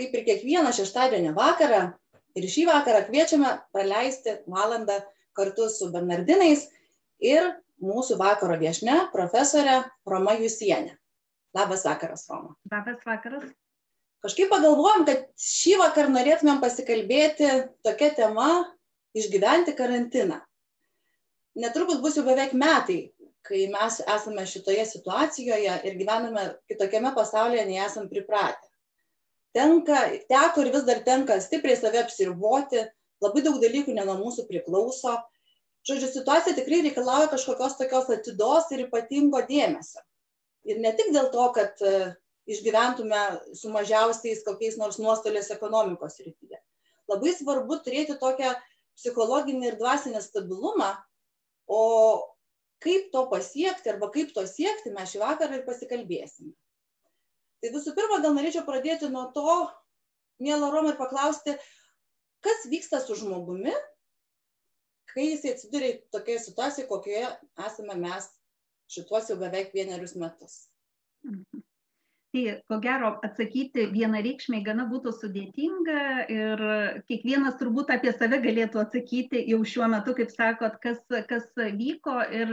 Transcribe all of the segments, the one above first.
kaip ir kiekvieną šeštadienio vakarą, ir šį vakarą kviečiame praleisti valandą kartu su Bernardinais ir mūsų vakaro viešne profesorė Roma Jusienė. Labas vakaras, Roma. Labas vakaras. Kažkaip pagalvojom, kad šį vakar norėtumėm pasikalbėti tokia tema išgyventi karantiną. Netrukus bus jau beveik metai, kai mes esame šitoje situacijoje ir gyvename kitokiame pasaulyje, nei esam pripratę. Tenka, teko ir vis dar tenka stipriai save apsiriboti, labai daug dalykų ne nuo mūsų priklauso. Žodžiu, situacija tikrai reikalauja kažkokios tokios atidos ir ypatingo dėmesio. Ir ne tik dėl to, kad išgyventume su mažiausiais kokiais nors nuostoliais ekonomikos rytyje. Labai svarbu turėti tokią psichologinį ir dvasinį stabilumą, o kaip to pasiekti arba kaip to siekti, mes šį vakarą ir pasikalbėsime. Tai visų pirma, gal norėčiau pradėti nuo to, mėla Roma, ir paklausti, kas vyksta su žmogumi, kai jis atsiduria tokioje situacijoje, kokioje esame mes šituos jau beveik vienerius metus. Mhm. Tai ko gero atsakyti vienareikšmiai gana būtų sudėtinga ir kiekvienas turbūt apie save galėtų atsakyti jau šiuo metu, kaip sakot, kas, kas vyko ir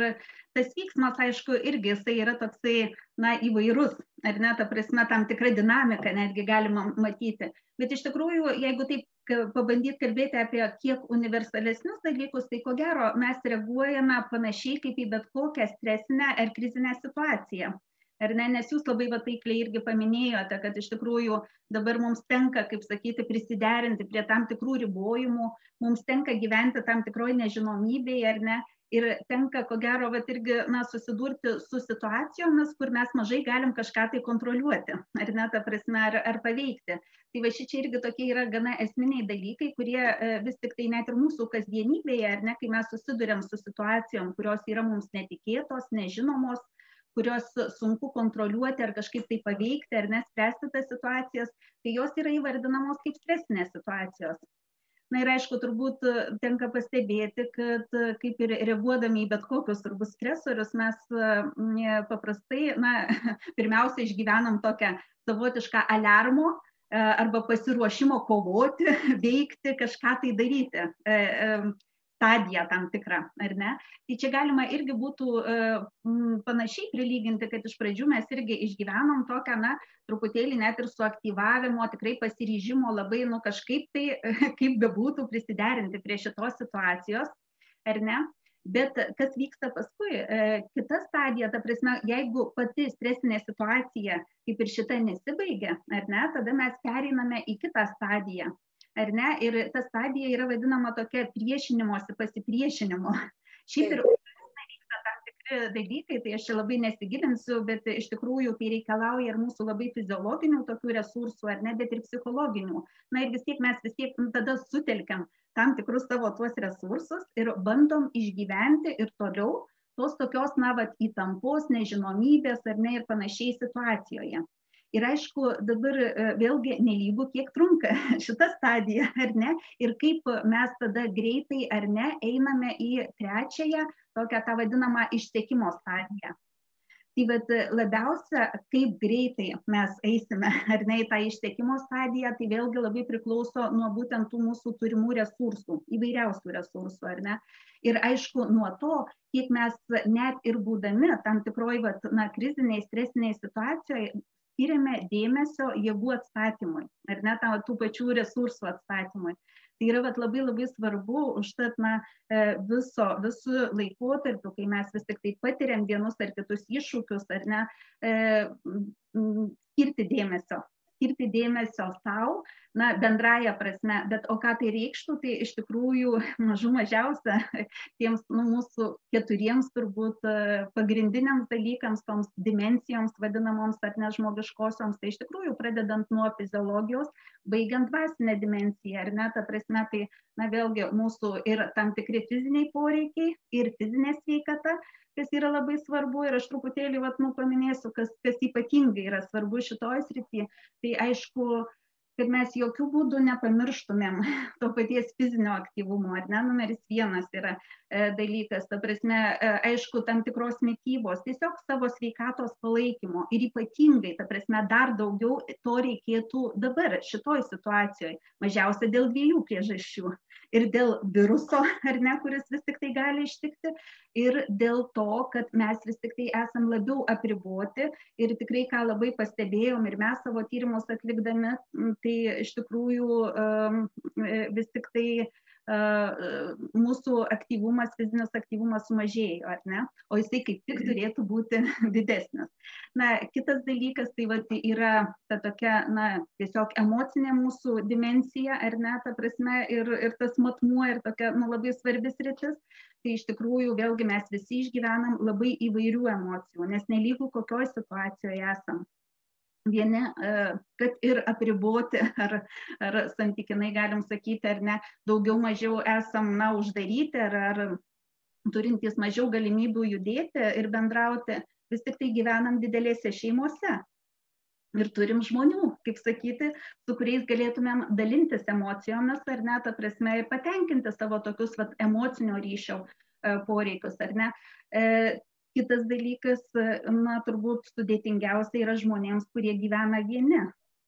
tas vyksmas, aišku, irgi jisai yra toksai, na, įvairus, ar ne, ta prasme, tam tikra dinamika netgi galima matyti. Bet iš tikrųjų, jeigu taip pabandyti kalbėti apie kiek universalesnius dalykus, tai ko gero mes reaguojame panašiai kaip į bet kokią stresinę ar krizinę situaciją ar ne? Nes jūs labai taikliai irgi paminėjote kad iš tikrųjų dabar mums tenka kaip sakyti prisiderinti prie tam tikrų ribojimų. Mums tenka gyventi tam tikroj nežinomybėj ar ne? Ir tenka ko gero vat irgi na susidurti su situacijomis kur mes mažai galim kažką tai kontroliuoti ar ne ta prasme ar ar paveikti. Tai va šičia irgi tokie yra gana esminiai dalykai kurie e, vis tiktai net ir mūsų kasdienybėje ar ne kai mes susiduriam su situacijom kurios yra mums netikėtos nežinomos kurios sunku kontroliuoti ar kažkaip tai paveikti ar nespręsti tas situacijas, tai jos yra įvardinamos kaip stresinės situacijos. Na ir aišku, turbūt tenka pastebėti, kad kaip ir reaguodami į bet kokius turbūt stresorius, mes paprastai, na, pirmiausia, išgyvenam tokią savotišką alarmo arba pasiruošimo kovoti, veikti, kažką tai daryti stadiją tam tikrą, ar ne? Tai čia galima irgi būtų e, panašiai prilyginti, kad iš pradžių mes irgi išgyvenom tokią, na, truputėlį net ir suaktyvavimo, tikrai pasiryžimo labai, nu, kažkaip tai, kaip bebūtų, prisiderinti prie šitos situacijos, ar ne? Bet kas vyksta paskui, e, kita stadija, ta prasme, jeigu pati stresinė situacija kaip ir šita nesibaigia, ar ne, tada mes pereiname į kitą stadiją ar ne? Ir ta stadija yra vadinama tokia priešinimosi pasipriešinimo. Šiaip ir vyksta tam tikri dalykai tai aš čia labai nesigilinsiu bet iš tikrųjų tai reikalauja ir mūsų labai fiziologinių tokių resursų ar ne bet ir psichologinių. Na ir vis tiek mes vis tiek tada sutelkiam tam tikrus savo tuos resursus ir bandom išgyventi ir toliau tos tokios na vat įtampos nežinomybės ar ne ir panašiai situacijoje ir aišku dabar e, vėlgi nelygu kiek trunka šita stadija ar ne? Ir kaip mes tada greitai ar ne einame į trečiąją tokią tą vadinamą išsekimo stadiją. Tai vat labiausia kaip greitai mes eisime ar ne į tą išsekimo stadiją tai vėlgi labai priklauso nuo būtent tų mūsų turimų resursų įvairiausių resursų ar ne? Ir aišku nuo to kiek mes net ir būdami tam tikroj vat na krizinėj stresinėj situacijoj skiriame dėmesio jėgų atstatymui, ar net tų pačių resursų atstatymui. Tai yra vat, labai labai svarbu, užtat na, e, viso, visų laikotarpių, kai mes vis tik tai patiriam vienus ar kitus iššūkius, ar ne, e, skirti dėmesio skirti dėmesio sau, na, bendraja prasme, bet o ką tai reikštų, tai iš tikrųjų mažų mažiausia tiems nu, mūsų keturiems turbūt e, pagrindiniams dalykams, toms dimencijoms vadinamoms ar nežmogiškosioms, tai iš tikrųjų pradedant nuo fiziologijos, baigiant dvasinę dimenciją, ar ne, ta prasme, tai, na, vėlgi mūsų ir tam tikri fiziniai poreikiai, ir fizinė sveikata, kas yra labai svarbu ir aš truputėlį vat nu paminėsiu kas kas ypatingai yra svarbu šitoj srity tai aišku kad mes jokių būdų nepamirštumėm to paties fizinio aktyvumo, ar ne, numeris vienas yra e, dalykas, ta prasme, e, aišku, tam tikros mytybos, tiesiog savo sveikatos palaikymo ir ypatingai, ta prasme, dar daugiau to reikėtų dabar šitoj situacijoje, mažiausia dėl dviejų priežasčių. Ir dėl viruso, ar ne, kuris vis tik tai gali ištikti, ir dėl to, kad mes vis tik tai esam labiau apriboti ir tikrai, ką labai pastebėjom ir mes savo tyrimus atlikdami, tai iš tikrųjų vis tik tai mūsų aktyvumas, fizinis aktyvumas sumažėjo, ar ne? O jisai kaip tik turėtų būti didesnis. Na, kitas dalykas tai vat, yra ta tokia, na, tiesiog emocinė mūsų dimensija, ar ne, ta prasme, ir, ir tas matmuo, ir tokia, nu, labai svarbis rytis. Tai iš tikrųjų, vėlgi mes visi išgyvenam labai įvairių emocijų, nes nelygų kokioje situacijoje esam vieni, e, kad ir apriboti, ar, ar santykinai galim sakyti, ar ne, daugiau mažiau esam, na, uždaryti, ar, ar turintys mažiau galimybių judėti ir bendrauti, vis tik tai gyvenam didelėse šeimose. Ir turim žmonių, kaip sakyti, su kuriais galėtumėm dalintis emocijomis, ar ne, ta prasme, patenkinti savo tokius vat, emocinio ryšio e, poreikius, ar ne. E, kitas dalykas na turbūt sudėtingiausia yra žmonėms kurie gyvena vieni.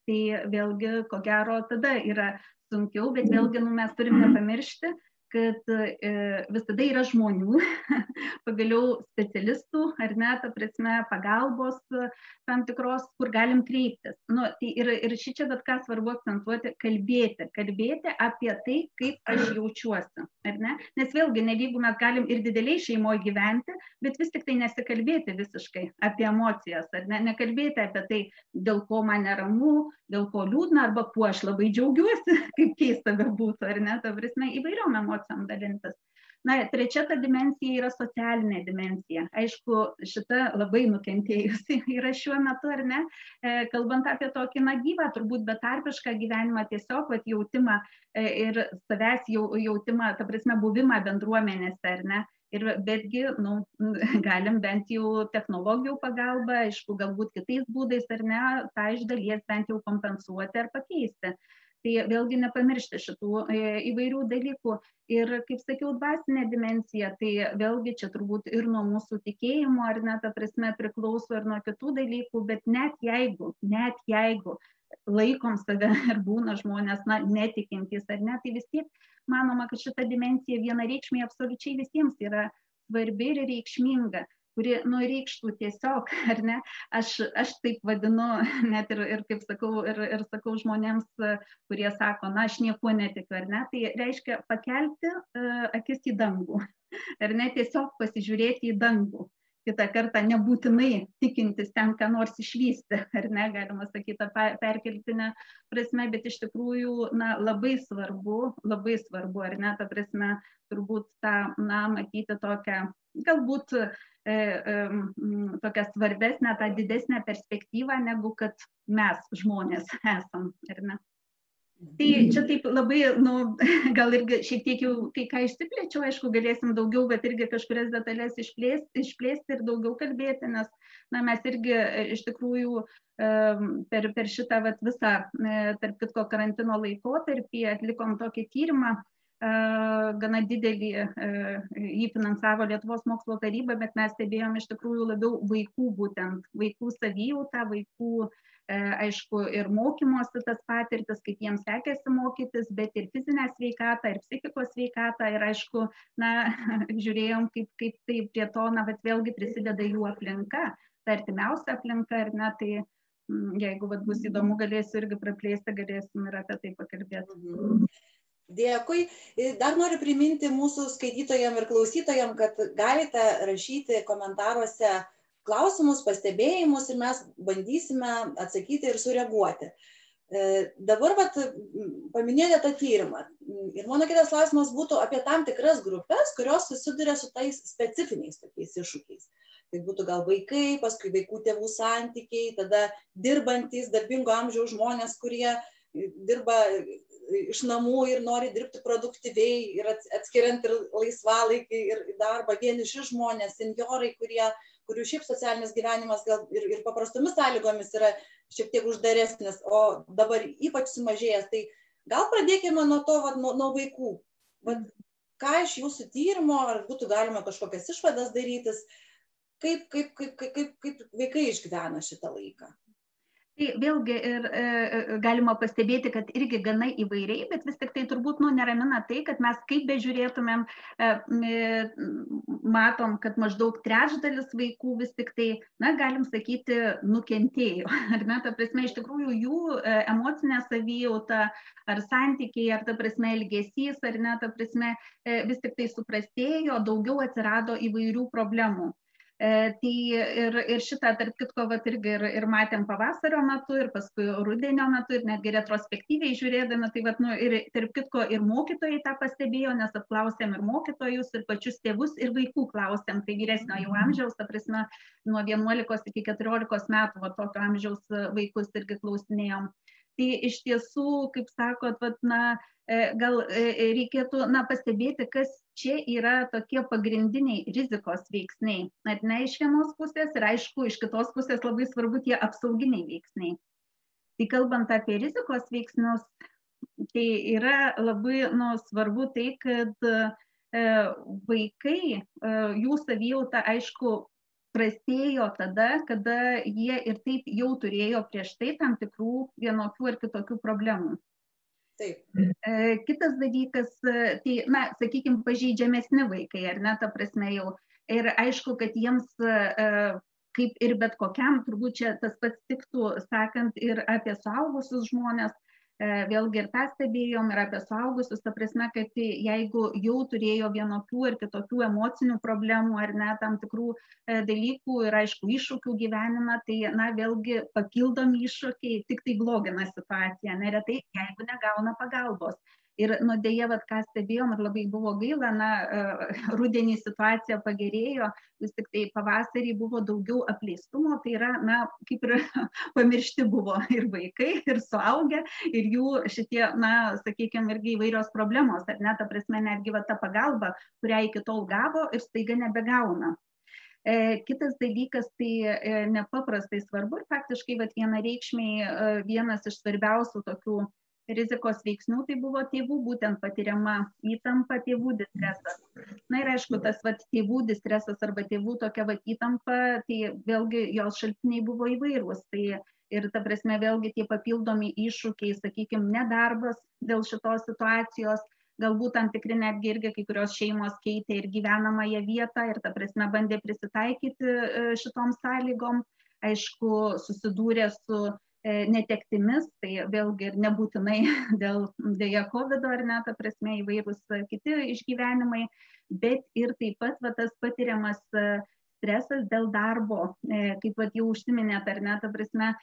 Tai vėlgi ko gero tada yra sunkiau bet vėlgi nu mes turim nepamiršti kad e, visada yra žmonių, pagaliau specialistų, ar ne, ta prasme, pagalbos e, tam tikros, kur galim kreiptis. Nu, tai ir, ir šį čia bet ką svarbu akcentuoti, kalbėti, kalbėti apie tai, kaip aš jaučiuosi, ar ne? Nes vėlgi, ne jeigu mes galim ir dideliai šeimoje gyventi, bet vis tik tai nesikalbėti visiškai apie emocijas, ar ne, nekalbėti apie tai, dėl ko man neramu, dėl ko liūdna, arba kuo aš labai džiaugiuosi, kaip keista bebūtų, ar ne, ta prasme, įvairiom emocijom emocijom dalintis. Na, trečia ta dimensija yra socialinė dimensija. Aišku, šita labai nukentėjusi yra šiuo metu, ar ne, e, kalbant apie tokį na gyvą, turbūt betarpišką gyvenimą, tiesiog vat, jautimą e, ir savęs jau, jautimą, ta prasme, buvimą bendruomenėse, ar ne. Ir betgi, nu, galim bent jau technologijų pagalba, aišku, galbūt kitais būdais ar ne, tą iš dalies bent jau kompensuoti ar pakeisti tai vėlgi nepamiršti šitų e, įvairių dalykų. Ir kaip sakiau dvasinė dimensija tai vėlgi čia turbūt ir nuo mūsų tikėjimo ar ne ta prasme priklauso ir nuo kitų dalykų bet net jeigu net jeigu laikom save ir būna žmonės na netikintys ar ne tai vis tiek manoma kad šita dimensija vienareikšmiai absoliučiai visiems yra svarbi ir reikšminga kuri nu reikštų tiesiog ar ne? Aš aš taip vadinu net ir ir kaip sakau ir ir sakau žmonėms kurie sako na aš niekuo netikiu ar ne? Tai reiškia pakelti akis į dangų ar ne? Tiesiog pasižiūrėti į dangų. Kitą kartą nebūtinai tikintis ten ką nors išvysti ar ne? Galima sakyt ta perkeltine prasme bet iš tikrųjų na labai svarbu labai svarbu ar ne? Ta prasme turbūt tą na matyti tokią galbūt tokią svarbesnę, tą didesnę perspektyvą, negu kad mes žmonės esam? Tai čia taip labai, nu, gal irgi šiek tiek jau kai ką išsiplėčiau, aišku, galėsim daugiau, bet irgi kažkurias detalės išplėsti, išplėsti ir daugiau kalbėti, nes na, mes irgi e, iš tikrųjų per, per šitą vat, visą, e, tarp kitko, karantino laikotarpį atlikom tokį tyrimą, gana didelį, jį finansavo Lietuvos mokslo taryba, bet mes stebėjom iš tikrųjų labiau vaikų, būtent vaikų savijautą, vaikų, aišku, ir mokymosi tas patirtis, kaip jiems sekėsi mokytis, bet ir fizinę sveikatą, ir psichikos sveikatą, ir aišku, na, žiūrėjom, kaip, kaip tai prie to, na, bet vėlgi prisideda jų aplinka, ta artimiausia aplinka, ar ne, tai jeigu vat, bus įdomu, galėsiu irgi praplėsti, galėsim ir apie tai pakalbėti. Mhm. Dėkui. Dar noriu priminti mūsų skaitytojam ir klausytojam, kad galite rašyti komentaruose klausimus, pastebėjimus ir mes bandysime atsakyti ir sureaguoti. E, dabar vat, paminėjote tą tyrimą. Ir mano kitas klausimas būtų apie tam tikras grupės, kurios susiduria su tais specifiniais tokiais iššūkiais. Tai būtų gal vaikai, paskui vaikų tėvų santykiai, tada dirbantis darbingo amžiaus žmonės, kurie dirba iš namų ir nori dirbti produktyviai ir atskiriant ir laisvalaikį ir darbą, vieniši žmonės, seniorai, kurie, kurių šiaip socialinis gyvenimas gal ir, ir paprastomis sąlygomis yra šiek tiek uždaresnis, o dabar ypač sumažėjęs. Tai gal pradėkime nuo to, vat, nuo, nuo vaikų. Vat, ką iš jūsų tyrimo, ar būtų galima kažkokias išvadas darytis, kaip, kaip, kaip, kaip, kaip, kaip vaikai išgyvena šitą laiką. Tai vėlgi ir e, e, galima pastebėti, kad irgi gana įvairiai, bet vis tik tai turbūt nu, neramina tai, kad mes kaip bežiūrėtumėm, e, matom, kad maždaug trečdalis vaikų vis tik tai, na, galim sakyti, nukentėjo. Ar ne, ta prasme, iš tikrųjų jų emocinė savijauta, ar santykiai, ar ta prasme elgesys, ar ne, ta prasme, vis tik tai suprastėjo, daugiau atsirado įvairių problemų. E, tai ir, ir šitą, tarp kitko, vat, irgi ir, ir matėm pavasario metu, ir paskui rudenio metu, ir netgi retrospektyviai žiūrėdami, tai vat, nu, ir tarp kitko ir mokytojai tą pastebėjo, nes apklausėm ir mokytojus, ir pačius tėvus, ir vaikų klausėm, tai vyresnio jau amžiaus, ta prasme, nuo 11 iki 14 metų, va, tokio amžiaus vaikus irgi klausinėjom. Tai iš tiesų, kaip sakot, vat, na, gal e, e, reikėtų na, pastebėti, kas čia yra tokie pagrindiniai rizikos veiksniai. Net ne iš vienos pusės ir aišku, iš kitos pusės labai svarbu tie apsauginiai veiksniai. Tai kalbant apie rizikos veiksnius, tai yra labai nu, svarbu tai, kad e, vaikai, e, jų savijauta, aišku, prastėjo tada, kada jie ir taip jau turėjo prieš tai tam tikrų vienokių ar kitokių problemų. Taip. E, kitas dalykas, e, tai, na, sakykime, pažeidžiamesni vaikai, ar ne, ta prasme jau. Ir aišku, kad jiems, e, kaip ir bet kokiam, turbūt čia tas pats tiktų, sakant, ir apie suaugusius žmonės, vėlgi ir tą stebėjom ir apie suaugusius, ta prasme, kad jeigu jau turėjo vienokių ir kitokių emocinių problemų ar ne tam tikrų e, dalykų ir aišku iššūkių gyvenime, tai na vėlgi papildomi iššūkiai tik tai blogina situaciją, neretai jeigu negauna pagalbos. Ir nu dėja, vat, ką stebėjom ir labai buvo gaila, na, e, rudenį situacija pagerėjo, vis tik tai pavasarį buvo daugiau apleistumo, tai yra, na, kaip ir pamiršti buvo ir vaikai, ir suaugę, ir jų šitie, na, sakykime, irgi įvairios problemos, ar ne, ta prasme, netgi va ta pagalba, kurią iki tol gavo ir staiga nebegauna. E, kitas dalykas, tai e, nepaprastai svarbu ir faktiškai vat, vienareikšmiai e, vienas iš svarbiausių tokių rizikos veiksnių tai buvo tėvų būtent patiriama įtampa, tėvų distresas. Na ir aišku, tas vat, tėvų distresas arba tėvų tokia vat, įtampa, tai vėlgi jos šaltiniai buvo įvairūs. Tai ir ta prasme vėlgi tie papildomi iššūkiai, sakykime, nedarbas dėl šitos situacijos, galbūt tam tikri netgi irgi kai kurios šeimos keitė ir gyvenamąją vietą ir ta prasme bandė prisitaikyti e, šitom sąlygom. Aišku, susidūrė su netektimis, tai vėlgi ir nebūtinai dėl dėja COVID ar ne, ta prasme įvairūs kiti išgyvenimai, bet ir taip pat va, tas patiriamas e, stresas dėl darbo, e, kaip pat jau užsiminėt ar ne, ta prasme,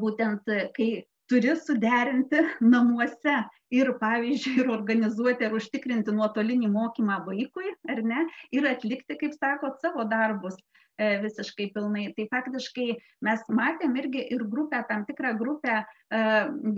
būtent kai turi suderinti namuose ir, pavyzdžiui, ir organizuoti ar užtikrinti nuotolinį mokymą vaikui, ar ne, ir atlikti, kaip sakot, savo darbus. E, visiškai pilnai. Tai faktiškai mes matėm irgi ir grupę, tam tikrą grupę e,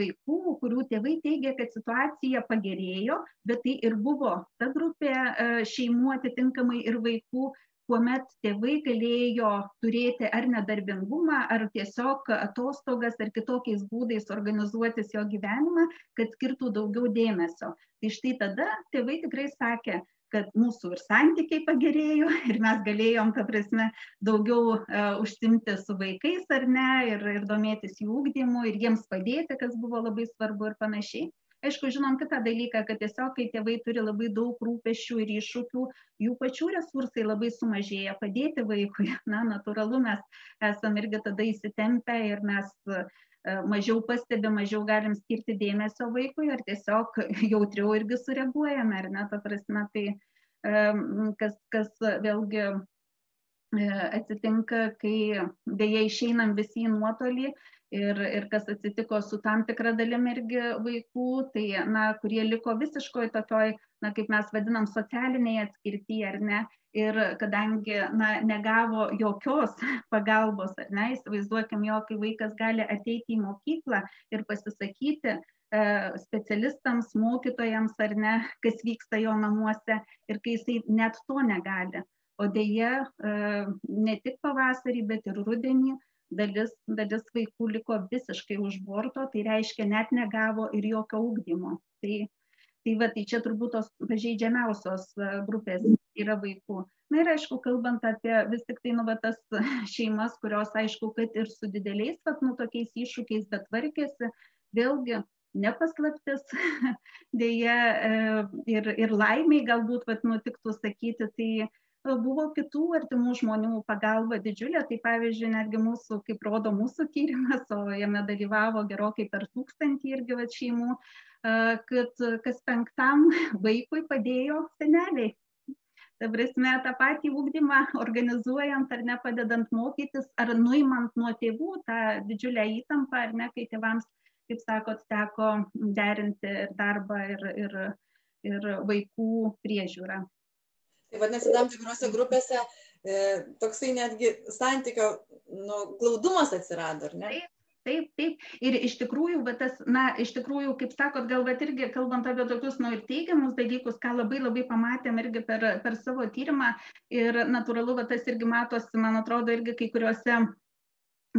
vaikų, kurių tėvai teigia, kad situacija pagerėjo, bet tai ir buvo ta grupė e, šeimų atitinkamai ir vaikų, kuomet tėvai galėjo turėti ar nedarbingumą, ar tiesiog atostogas, ar kitokiais būdais organizuotis jo gyvenimą, kad skirtų daugiau dėmesio. Tai štai tada tėvai tikrai sakė, kad mūsų ir santykiai pagerėjo ir mes galėjom, ta prasme, daugiau uh, užsimti su vaikais ar ne ir, ir domėtis jų ūkdymu ir jiems padėti, kas buvo labai svarbu ir panašiai. Aišku, žinom kitą dalyką, kad tiesiog, kai tėvai turi labai daug rūpešių ir iššūkių, jų pačių resursai labai sumažėja padėti vaikui. Na, natūralu, mes esam irgi tada įsitempę ir mes E, mažiau pastebi, mažiau galim skirti dėmesio vaikui ar tiesiog jautriau irgi sureaguojame, ar ne, ta prasme, tai e, kas, kas vėlgi e, atsitinka, kai dėja išeinam visi į nuotolį ir, ir kas atsitiko su tam tikra dalim irgi vaikų, tai, na, kurie liko visiškoj tokioj, na, kaip mes vadinam, socialiniai atskirti, ar ne, ir kadangi na, negavo jokios pagalbos, ar ne, įsivaizduokim jo, kai vaikas gali ateiti į mokyklą ir pasisakyti e, specialistams, mokytojams ar ne, kas vyksta jo namuose ir kai jisai net to negali. o dėja ne tik pavasarį, bet ir rudenį dalis, dalis vaikų liko visiškai už borto, tai reiškia net negavo ir jokio ūkdymo. Tai, tai, va, tai čia turbūt tos pažeidžiamiausios grupės yra vaikų na ir aišku kalbant apie vis tiktai nu va tas šeimas kurios aišku kad ir su dideliais vat nu tokiais iššūkiais bet tvarkėsi vėlgi ne paslaptis deja e, ir ir laimei galbūt vat nutiktų sakyti tai e, buvo kitų artimų žmonių pagalba didžiulė. Tai pavyzdžiui netgi mūsų kaip rodo mūsų tyrimas o jame dalyvavo gerokai per tūkstantį irgi vat šeimų kad kas penktam vaikui padėjo seneliai. Ta prasme tą patį ugdymą organizuojant ar ne padedant mokytis ar nuimant nuo tėvų tą didžiulę įtampą ar ne kai tėvams kaip sakot teko derinti ir darbą ir ir ir vaikų priežiūrą tai vadinasi tam tikrose grupėse e, toksai netgi santykio nu, glaudumas atsirado, ar ne? Taip, taip taip ir iš tikrųjų va tas na iš tikrųjų kaip sakot gal vat irgi kalbant apie tokius nu ir teigiamus dalykus ką labai labai pamatėm irgi per per savo tyrimą ir natūralu va tas irgi matosi man atrodo irgi kai kuriuose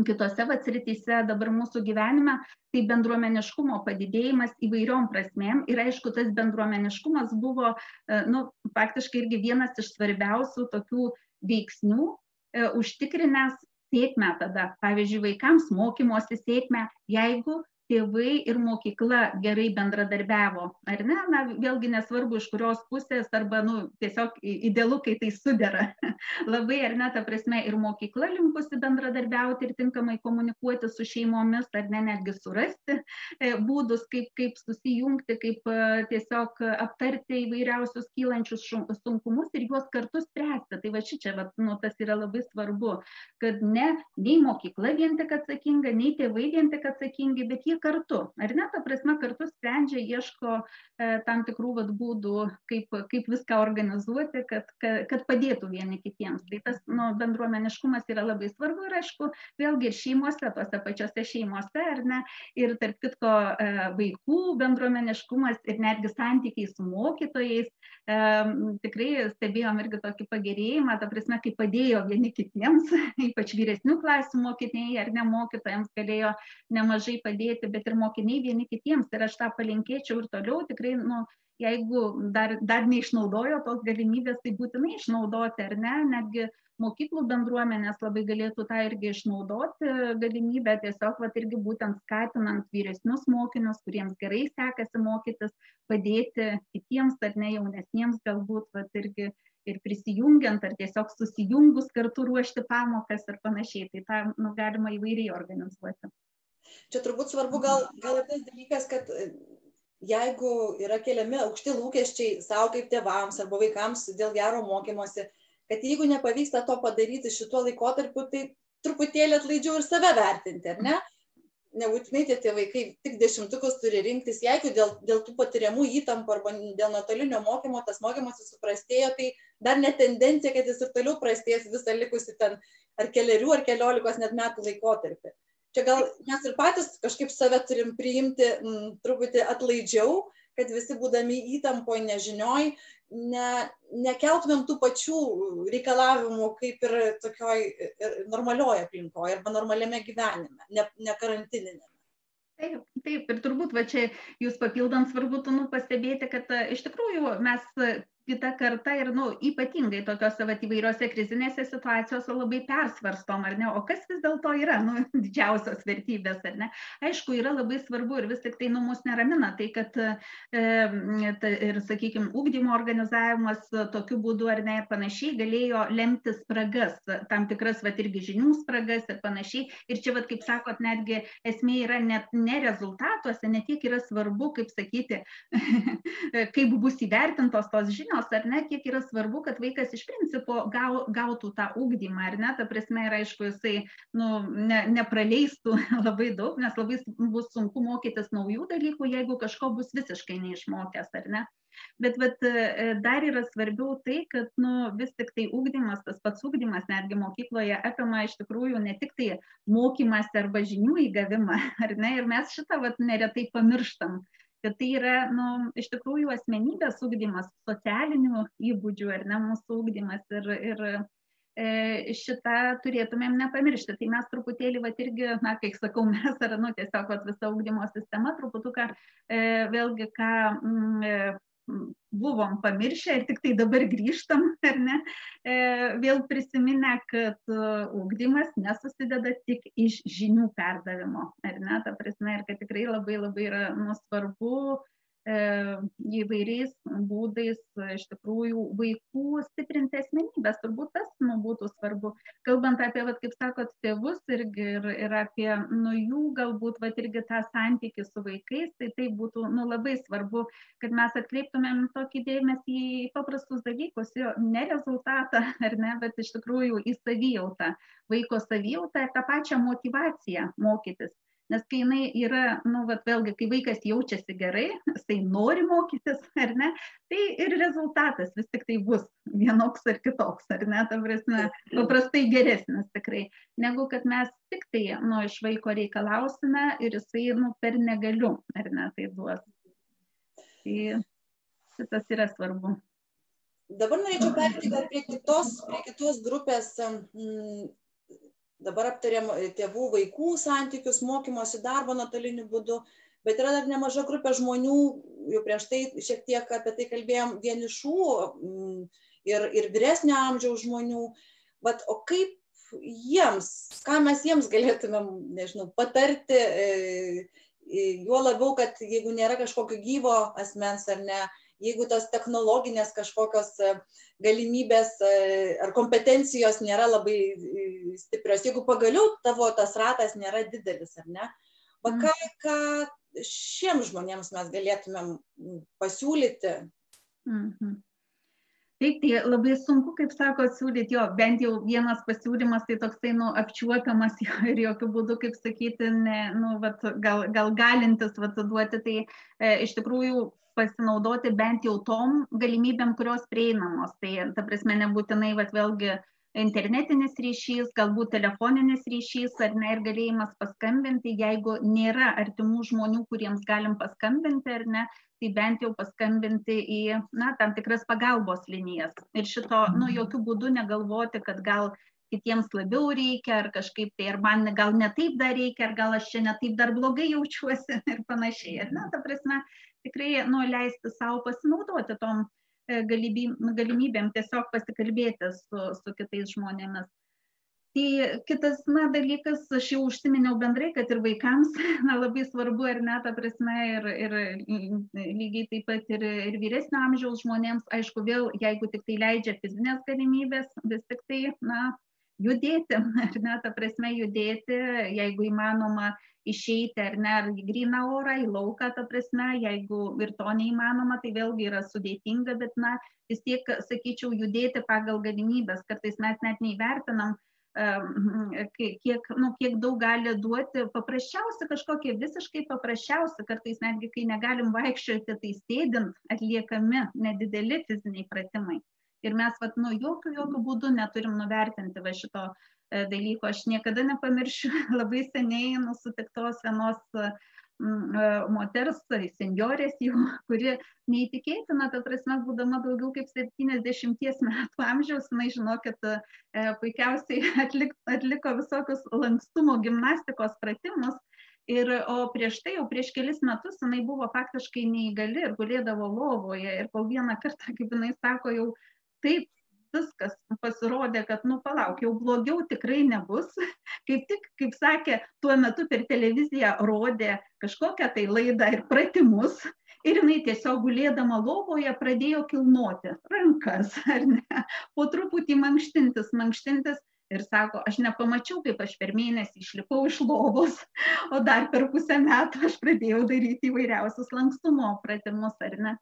kitose vat srityse dabar mūsų gyvenime tai bendruomeniškumo padidėjimas įvairiom prasmėm ir aišku tas bendruomeniškumas buvo e, nu faktiškai irgi vienas iš svarbiausių tokių veiksnių e, užtikrinęs sėkmę tada. Pavyzdžiui vaikams mokymosi sėkmę jeigu tėvai ir mokykla gerai bendradarbiavo ar ne? Na vėlgi nesvarbu iš kurios pusės arba nu tiesiog idealu kai tai sudera. Labai ar ne ta prasme ir mokykla linkusi bendradarbiauti ir tinkamai komunikuoti su šeimomis ar ne netgi surasti e, būdus kaip kaip susijungti kaip e, tiesiog aptarti įvairiausius kylančius sunkumus ir juos kartu spręsti. Tai va šičia vat nu tas yra labai svarbu kad ne nei mokykla vien tik atsakinga nei tėvai vien tik atsakingi bet jie kartu ar ne? Ta prasme kartu sprendžia ieško e, tam tikrų vat būdų kaip kaip viską organizuoti kad kad kad padėtų vieni kitiems. Tai tas nu bendruomeniškumas yra labai svarbu ir aišku vėlgi ir šeimose tose pačiose šeimose ar ne? Ir tarp kitko e, vaikų bendruomeniškumas ir netgi santykiai su mokytojais tikrai stebėjom irgi tokį pagerėjimą ta prasme kai padėjo vieni kitiems ypač vyresnių klasių mokiniai ar ne mokytojams galėjo nemažai padėti bet ir mokiniai vieni kitiems. Ir aš tą palinkėčiau ir toliau tikrai nu jeigu dar dar neišnaudojo tos galimybės tai būtinai išnaudoti ar ne? Netgi mokyklų bendruomenės labai galėtų tą irgi išnaudoti galimybę tiesiog vat irgi būtent skatinant vyresnius mokinius kuriems gerai sekasi mokytis padėti kitiems ar ne jaunesniems galbūt vat irgi ir prisijungiant ar tiesiog susijungus kartu ruošti pamokas ir panašiai. Tai tą nu galima įvairiai organizuoti. Čia turbūt svarbu gal, gal ir tas dalykas, kad jeigu yra keliami aukšti lūkesčiai savo kaip tėvams arba vaikams dėl gero mokymosi, kad jeigu nepavyksta to padaryti šituo laikotarpiu, tai truputėlį atlaidžiau ir save vertinti, ar ne? Nebūtinai tie tėvai tik dešimtukus turi rinktis, jeigu dėl, dėl tų patiriamų įtampų arba dėl nuotolinio mokymo tas mokymasis suprastėjo, tai dar net tendencija, kad jis ir toliau prastės visą likusi ten ar keliarių, ar keliolikos net metų laikotarpį čia gal mes ir patys kažkaip save turim priimti m, truputį atlaidžiau, kad visi būdami įtampoje, nežinioj, ne, nekeltumėm tų pačių reikalavimų kaip ir tokioj normalioje aplinkoje arba normaliame gyvenime, ne, ne karantininėme. Taip, taip, ir turbūt va čia jūs papildant svarbu nu, pastebėti, kad iš tikrųjų mes kita karta ir nu ypatingai tokiose vat įvairiose krizinėse situacijose labai persvarstom ar ne? O kas vis dėlto yra nu didžiausios vertybės ar ne? Aišku yra labai svarbu ir vis tiktai nu mus neramina tai kad e, ir sakykim ugdymo organizavimas tokiu būdu ar ne ir panašiai galėjo lemti spragas tam tikras vat irgi žinių spragas ir panašiai. Ir čia vat kaip sakot netgi esmė yra net ne rezultatuose ne tiek yra svarbu kaip sakyti kaip bus įvertintos tos žinios žinios ar ne kiek yra svarbu kad vaikas iš principo gau gautų tą ugdymą ar ne? Ta prasme ir aišku jisai nu ne nepraleistų labai daug nes labai bus sunku mokytis naujų dalykų jeigu kažko bus visiškai neišmokęs ar ne? Bet vat e, dar yra svarbiau tai kad nu vis tiktai ugdymas tas pats ugdymas netgi mokykloje apima iš tikrųjų ne tik tai mokymąsi arba žinių įgavimą ar ne? Ir mes šitą vat neretai pamirštam kad tai yra, nu, iš tikrųjų asmenybės ūkdymas, socialinių įgūdžių ar ne mūsų ūkdymas ir, ir e, šitą turėtumėm nepamiršti. Tai mes truputėlį, va irgi, na, kaip sakau, mes ar, nu, tiesiog va, visa ūkdymo sistema truputuką e, vėlgi, ką m, e, buvom pamiršę ir tik tai dabar grįžtam, ar ne, e, vėl prisiminę, kad ūkdymas nesusideda tik iš žinių perdavimo, ar ne, ta prasme, ir kad tikrai labai labai yra nu, svarbu E, įvairiais būdais iš tikrųjų vaikų stiprinti asmenybės. Turbūt tas nu, būtų svarbu. Kalbant apie, vat, kaip sakot, tėvus irgi ir, ir apie nu, jų galbūt vat, irgi tą santykį su vaikais, tai tai būtų nu, labai svarbu, kad mes atkreiptumėm tokį dėmesį į paprastus dalykus, jo ne rezultatą, ar ne, bet iš tikrųjų į savijautą, vaiko savijautą ir tą pačią motivaciją mokytis nes kai jinai yra, nu, vat, vėlgi, kai vaikas jaučiasi gerai, jisai nori mokytis, ar ne, tai ir rezultatas vis tik tai bus vienoks ar kitoks, ar ne, ta prasme, paprastai geresnis tikrai, negu kad mes tik tai, nu, iš vaiko reikalausime ir jisai, nu, per negaliu, ar ne, tai duos. Tai šitas yra svarbu. Dabar norėčiau perėti prie kitos, prie kitos grupės dabar aptarėm e, tėvų vaikų santykius mokymosi darbo nuotoliniu būdu bet yra dar nemaža grupė žmonių jau prieš tai šiek tiek apie tai kalbėjom vienišų mm, ir, ir vyresnio amžiaus žmonių. Vat o kaip jiems ką mes jiems galėtumėm nežinau patarti e, e, juo labiau kad jeigu nėra kažkokio gyvo asmens ar ne jeigu tos technologinės kažkokios e, galimybės e, ar kompetencijos nėra labai e, stiprios, jeigu pagaliau tavo tas ratas nėra didelis, ar ne? Va ką, ką šiems žmonėms mes galėtumėm pasiūlyti? Mhm. Taip, tai labai sunku, kaip sako, siūlyti jo, bent jau vienas pasiūlymas, tai toksai, nu, apčiuopiamas jo, ir jokių būdų, kaip sakyti, ne, nu, vat, gal, gal galintis vat, duoti, tai e, iš tikrųjų pasinaudoti bent jau tom galimybėm, kurios prieinamos. Tai, ta prasme, nebūtinai, vat, vėlgi, internetinis ryšys, galbūt telefoninis ryšys ar ne ir galėjimas paskambinti, jeigu nėra artimų žmonių, kuriems galim paskambinti ar ne, tai bent jau paskambinti į na, tam tikras pagalbos linijas. Ir šito, nu, jokių būdų negalvoti, kad gal kitiems labiau reikia, ar kažkaip tai, ar man gal ne taip dar reikia, ar gal aš čia ne taip dar blogai jaučiuosi ir panašiai. Ir, na, ta prasme, tikrai nu, leisti savo pasinaudoti tom e, galimybėm tiesiog pasikalbėti su, su kitais žmonėmis. Tai kitas na, dalykas, aš jau užsiminiau bendrai, kad ir vaikams na, labai svarbu ir net, ta prasme, ir, ir lygiai taip pat ir, ir vyresnio amžiaus žmonėms, aišku, vėl, jeigu tik tai leidžia fizinės galimybės, vis tik tai, na, judėti, ar ne, ta prasme judėti, jeigu įmanoma išeiti ar ne, ar į gryną orą, į lauką, ta prasme, jeigu ir to neįmanoma, tai vėlgi yra sudėtinga, bet, na, vis tiek, sakyčiau, judėti pagal galimybės, kartais mes net neįvertinam, kiek, nu, kiek daug gali duoti. Paprasčiausia kažkokie visiškai paprasčiausia, kartais netgi kai negalim vaikščioti, tai sėdint atliekami nedideli fiziniai pratimai ir mes vat nu jokiu jokiu būdu neturim nuvertinti va šito e, dalyko aš niekada nepamiršiu labai seniai nu sutiktos vienos e, moters, senjorės jau, kuri neįtikėtina, ta prasme, būdama daugiau kaip 70 metų amžiaus, jinai žinokit, e, puikiausiai atlik, atliko visokius lankstumo gimnastikos pratimus. Ir, o prieš tai, jau prieš kelis metus, jinai buvo faktiškai neįgali ir gulėdavo lovoje. Ir po vieną kartą, kaip jinai sako, jau taip viskas pasirodė, kad, nu, palauk, jau blogiau tikrai nebus. Kaip tik, kaip sakė, tuo metu per televiziją rodė kažkokią tai laidą ir pratimus. Ir jinai tiesiog gulėdama lovoje pradėjo kilnoti rankas, ar ne, po truputį mankštintis, mankštintis. Ir sako, aš nepamačiau, kaip aš per mėnesį išlipau iš lovos, o dar per pusę metų aš pradėjau daryti įvairiausius lankstumo pratimus, ar ne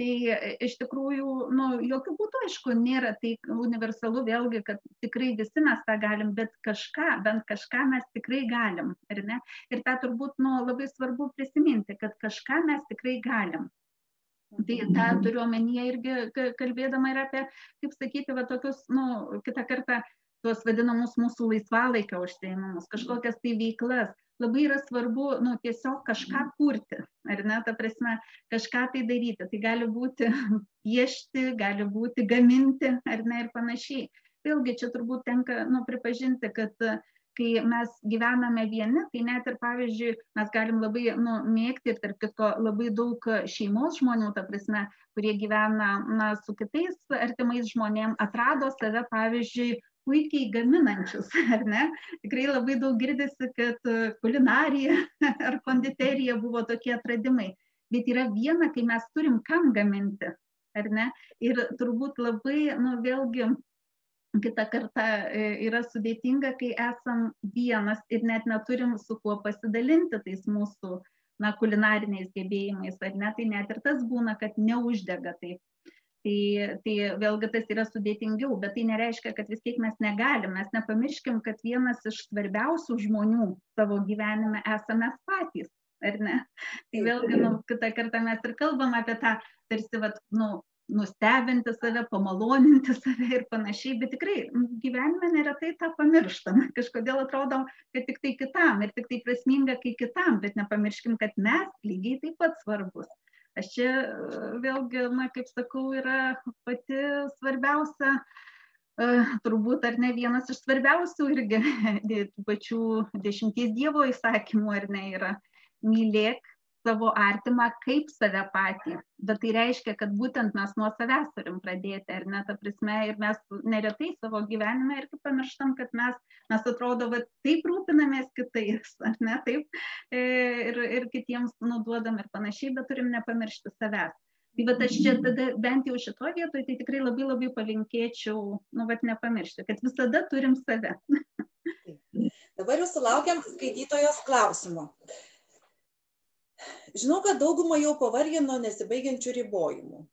tai e, iš tikrųjų nu jokiu būdu aišku nėra tai universalu vėlgi kad tikrai visi mes tą galim bet kažką bent kažką mes tikrai galim ar ne? Ir tą turbūt nu labai svarbu prisiminti kad kažką mes tikrai galim. Tai tą turiu omenyje irgi kalbėdama ir apie, kaip sakyti, va tokius, nu, kitą kartą tuos vadinamus mūsų laisvalaikio užsiėmimus, kažkokias tai veiklas. Labai yra svarbu, nu, tiesiog kažką kurti, ar ne, ta prasme, kažką tai daryti. Tai gali būti piešti, gali būti gaminti, ar ne, ir panašiai. Vėlgi čia turbūt tenka nu, pripažinti, kad kai mes gyvename vieni, tai net ir, pavyzdžiui, mes galim labai nu, mėgti ir, tarp kitko, labai daug šeimos žmonių, ta prasme, kurie gyvena na, su kitais artimais žmonėm, atrado save, pavyzdžiui, puikiai gaminančius, ar ne? Tikrai labai daug girdisi, kad e, kulinarija ar konditerija buvo tokie atradimai. Bet yra viena, kai mes turim kam gaminti, ar ne? Ir turbūt labai, nu vėlgi, kitą kartą e, yra sudėtinga, kai esam vienas ir net neturim su kuo pasidalinti tais mūsų na, kulinariniais gebėjimais, ar ne, tai net ir tas būna, kad neuždega taip tai tai vėlgi tas yra sudėtingiau bet tai nereiškia kad vis tiek mes negalim. Mes nepamirškim kad vienas iš svarbiausių žmonių savo gyvenime esam mes patys ar ne? Tai vėlgi nu kitą kartą mes ir kalbam apie tą tarsi vat nu nustebinti save, pamaloninti save ir panašiai, bet tikrai gyvenime neretai tą pamirštam. Kažkodėl atrodo, kad tik tai kitam ir tik tai prasminga, kai kitam, bet nepamirškim, kad mes lygiai taip pat svarbus aš čia vėlgi na kaip sakau yra pati svarbiausia turbūt ar ne vienas iš svarbiausių irgi pačių dešimties dievo įsakymų ar ne yra mylėk savo artimą kaip save patį. Bet tai reiškia, kad būtent mes nuo savęs turim pradėti, ar ne, ta prasme, ir mes neretai savo gyvenime irgi pamirštam, kad mes, mes atrodo, va, taip rūpinamės kitais, ar ne, taip, e, ir, ir kitiems nuduodam ir panašiai, bet turim nepamiršti savęs. Tai va aš čia tada bent jau šitoje vietoje, tai tikrai labai labai palinkėčiau, nu, va, nepamiršti, kad visada turim save. Dabar jūs sulaukiam skaitytojos klausimo. Žinau, kad daugumą jau pavargė nuo nesibaigiančių ribojimų.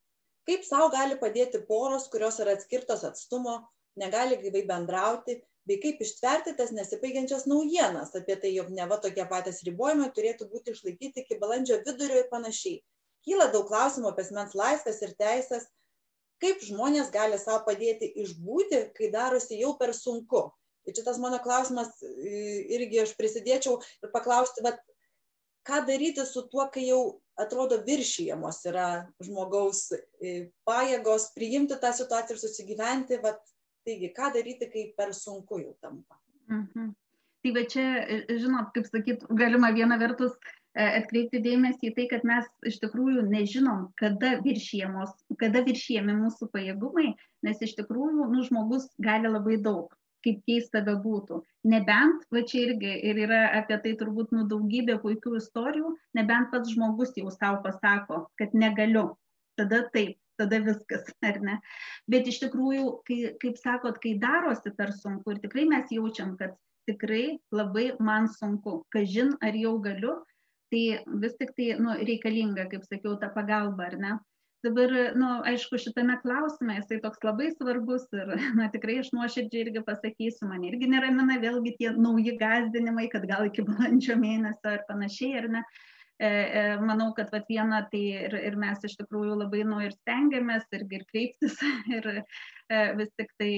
Kaip savo gali padėti poros, kurios yra atskirtos atstumo, negali gyvai bendrauti, bei kaip ištverti tas nesibaigiančias naujienas apie tai, jog neva tokie patys ribojimai turėtų būti išlaikyti iki balandžio vidurio ir panašiai. Kyla daug klausimų apie asmens laisvės ir teisės, kaip žmonės gali savo padėti išbūti, kai darosi jau per sunku. Ir čia tas mano klausimas irgi aš prisidėčiau ir paklausti, vat, ką daryti su tuo, kai jau atrodo viršijamos yra žmogaus e, pajėgos priimti tą situaciją ir susigyventi, vat, taigi, ką daryti, kai per sunku jau tampa. Mhm. Tai va čia, e, žinot, kaip sakyt, galima viena vertus e, atkreipti dėmesį į tai, kad mes iš tikrųjų nežinom, kada viršijamos, kada viršijami mūsų pajėgumai, nes iš tikrųjų, nu, žmogus gali labai daug kaip keista bebūtų. Nebent, va čia irgi ir yra apie tai turbūt nu daugybė puikių istorijų, nebent pats žmogus jau savo pasako, kad negaliu. Tada taip, tada viskas, ar ne? Bet iš tikrųjų, kai, kaip sakot, kai darosi per sunku ir tikrai mes jaučiam, kad tikrai labai man sunku, kažin ar jau galiu, tai vis tik tai nu, reikalinga, kaip sakiau, ta pagalba, ar ne? Dabar nu aišku šitame klausime jisai toks labai svarbus ir na tikrai aš nuoširdžiai irgi pasakysiu mane irgi neramina vėlgi tie nauji gąsdinimai kad gal iki balandžio mėnesio ir panašiai ar ne. E, e, manau kad vat viena tai ir, ir mes iš tikrųjų labai nu ir stengiamės irgi ir kreiptis ir e, vis tik tai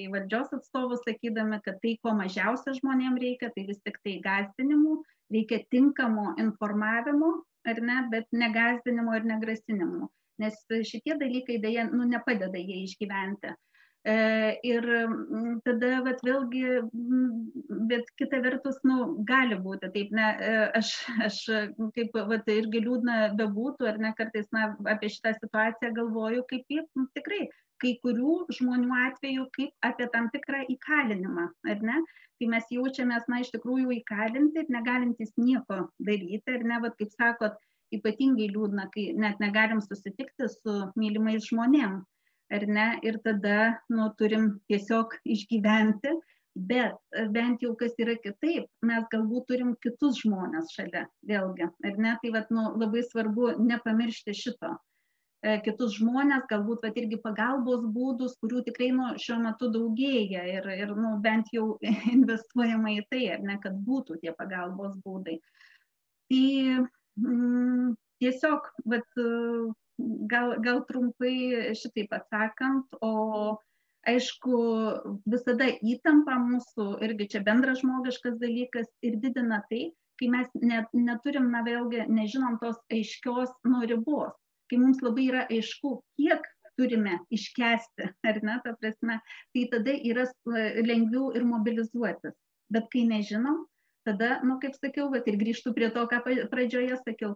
į valdžios atstovus sakydami, kad tai, ko mažiausia žmonėm reikia, tai vis tik tai gazdinimų, reikia tinkamo informavimo, ar ne, bet negazdinimo ir negrasinimo nes šitie dalykai dėja nu, nepadeda jie išgyventi. E, ir tada vat, vėlgi, bet kita vertus, nu, gali būti taip, ne, aš, aš kaip vat, irgi liūdna bebūtų, ar ne kartais na, apie šitą situaciją galvoju, kaip nu, tikrai kai kurių žmonių atveju kaip apie tam tikrą įkalinimą, ar ne? Kai mes jaučiamės, na, iš tikrųjų įkalinti ir negalintis nieko daryti, ar ne, vat, kaip sakot, ypatingai liūdna, kai net negalim susitikti su mylimais žmonėm, ar ne, ir tada, nu, turim tiesiog išgyventi, bet bent jau kas yra kitaip, mes galbūt turim kitus žmonės šalia, vėlgi, ar ne, tai vat, nu, labai svarbu nepamiršti šito. E, kitus žmonės, galbūt vat, irgi pagalbos būdus, kurių tikrai nu, šiuo metu daugėja ir, ir nu, bent jau investuojama į tai, ar ne, kad būtų tie pagalbos būdai. Tai Mm, tiesiog, bet gal, gal trumpai šitaip atsakant, o aišku, visada įtampa mūsų, irgi čia bendras žmogiškas dalykas ir didina tai, kai mes net, neturim, na vėlgi, nežinom tos aiškios nu, ribos, kai mums labai yra aišku, kiek turime iškesti, ar ne, ta prasme, tai tada yra lengviau ir mobilizuotis. Bet kai nežinom, tada, nu, kaip sakiau, bet ir grįžtų prie to, ką pradžioje sakiau,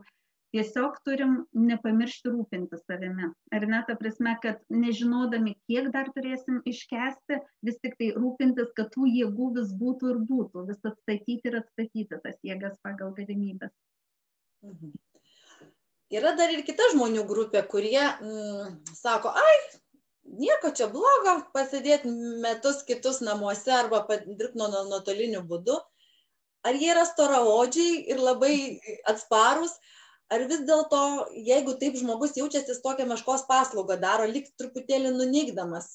tiesiog turim nepamiršti rūpintis savimi. Ar ne, ta prasme, kad nežinodami, kiek dar turėsim iškesti, vis tik tai rūpintis, kad tų jėgų vis būtų ir būtų, vis atstatyti ir atstatyti tas jėgas pagal galimybės. Mhm. Yra dar ir kita žmonių grupė, kurie mm, sako, ai, nieko čia blogo, pasidėti metus kitus namuose arba dirbti nuotoliniu būdu. Ar jie yra storaodžiai ir labai atsparus, ar vis dėlto jeigu taip žmogus jaučiasi tokią meškos paslaugą daro lyg truputėlį nuneigdamas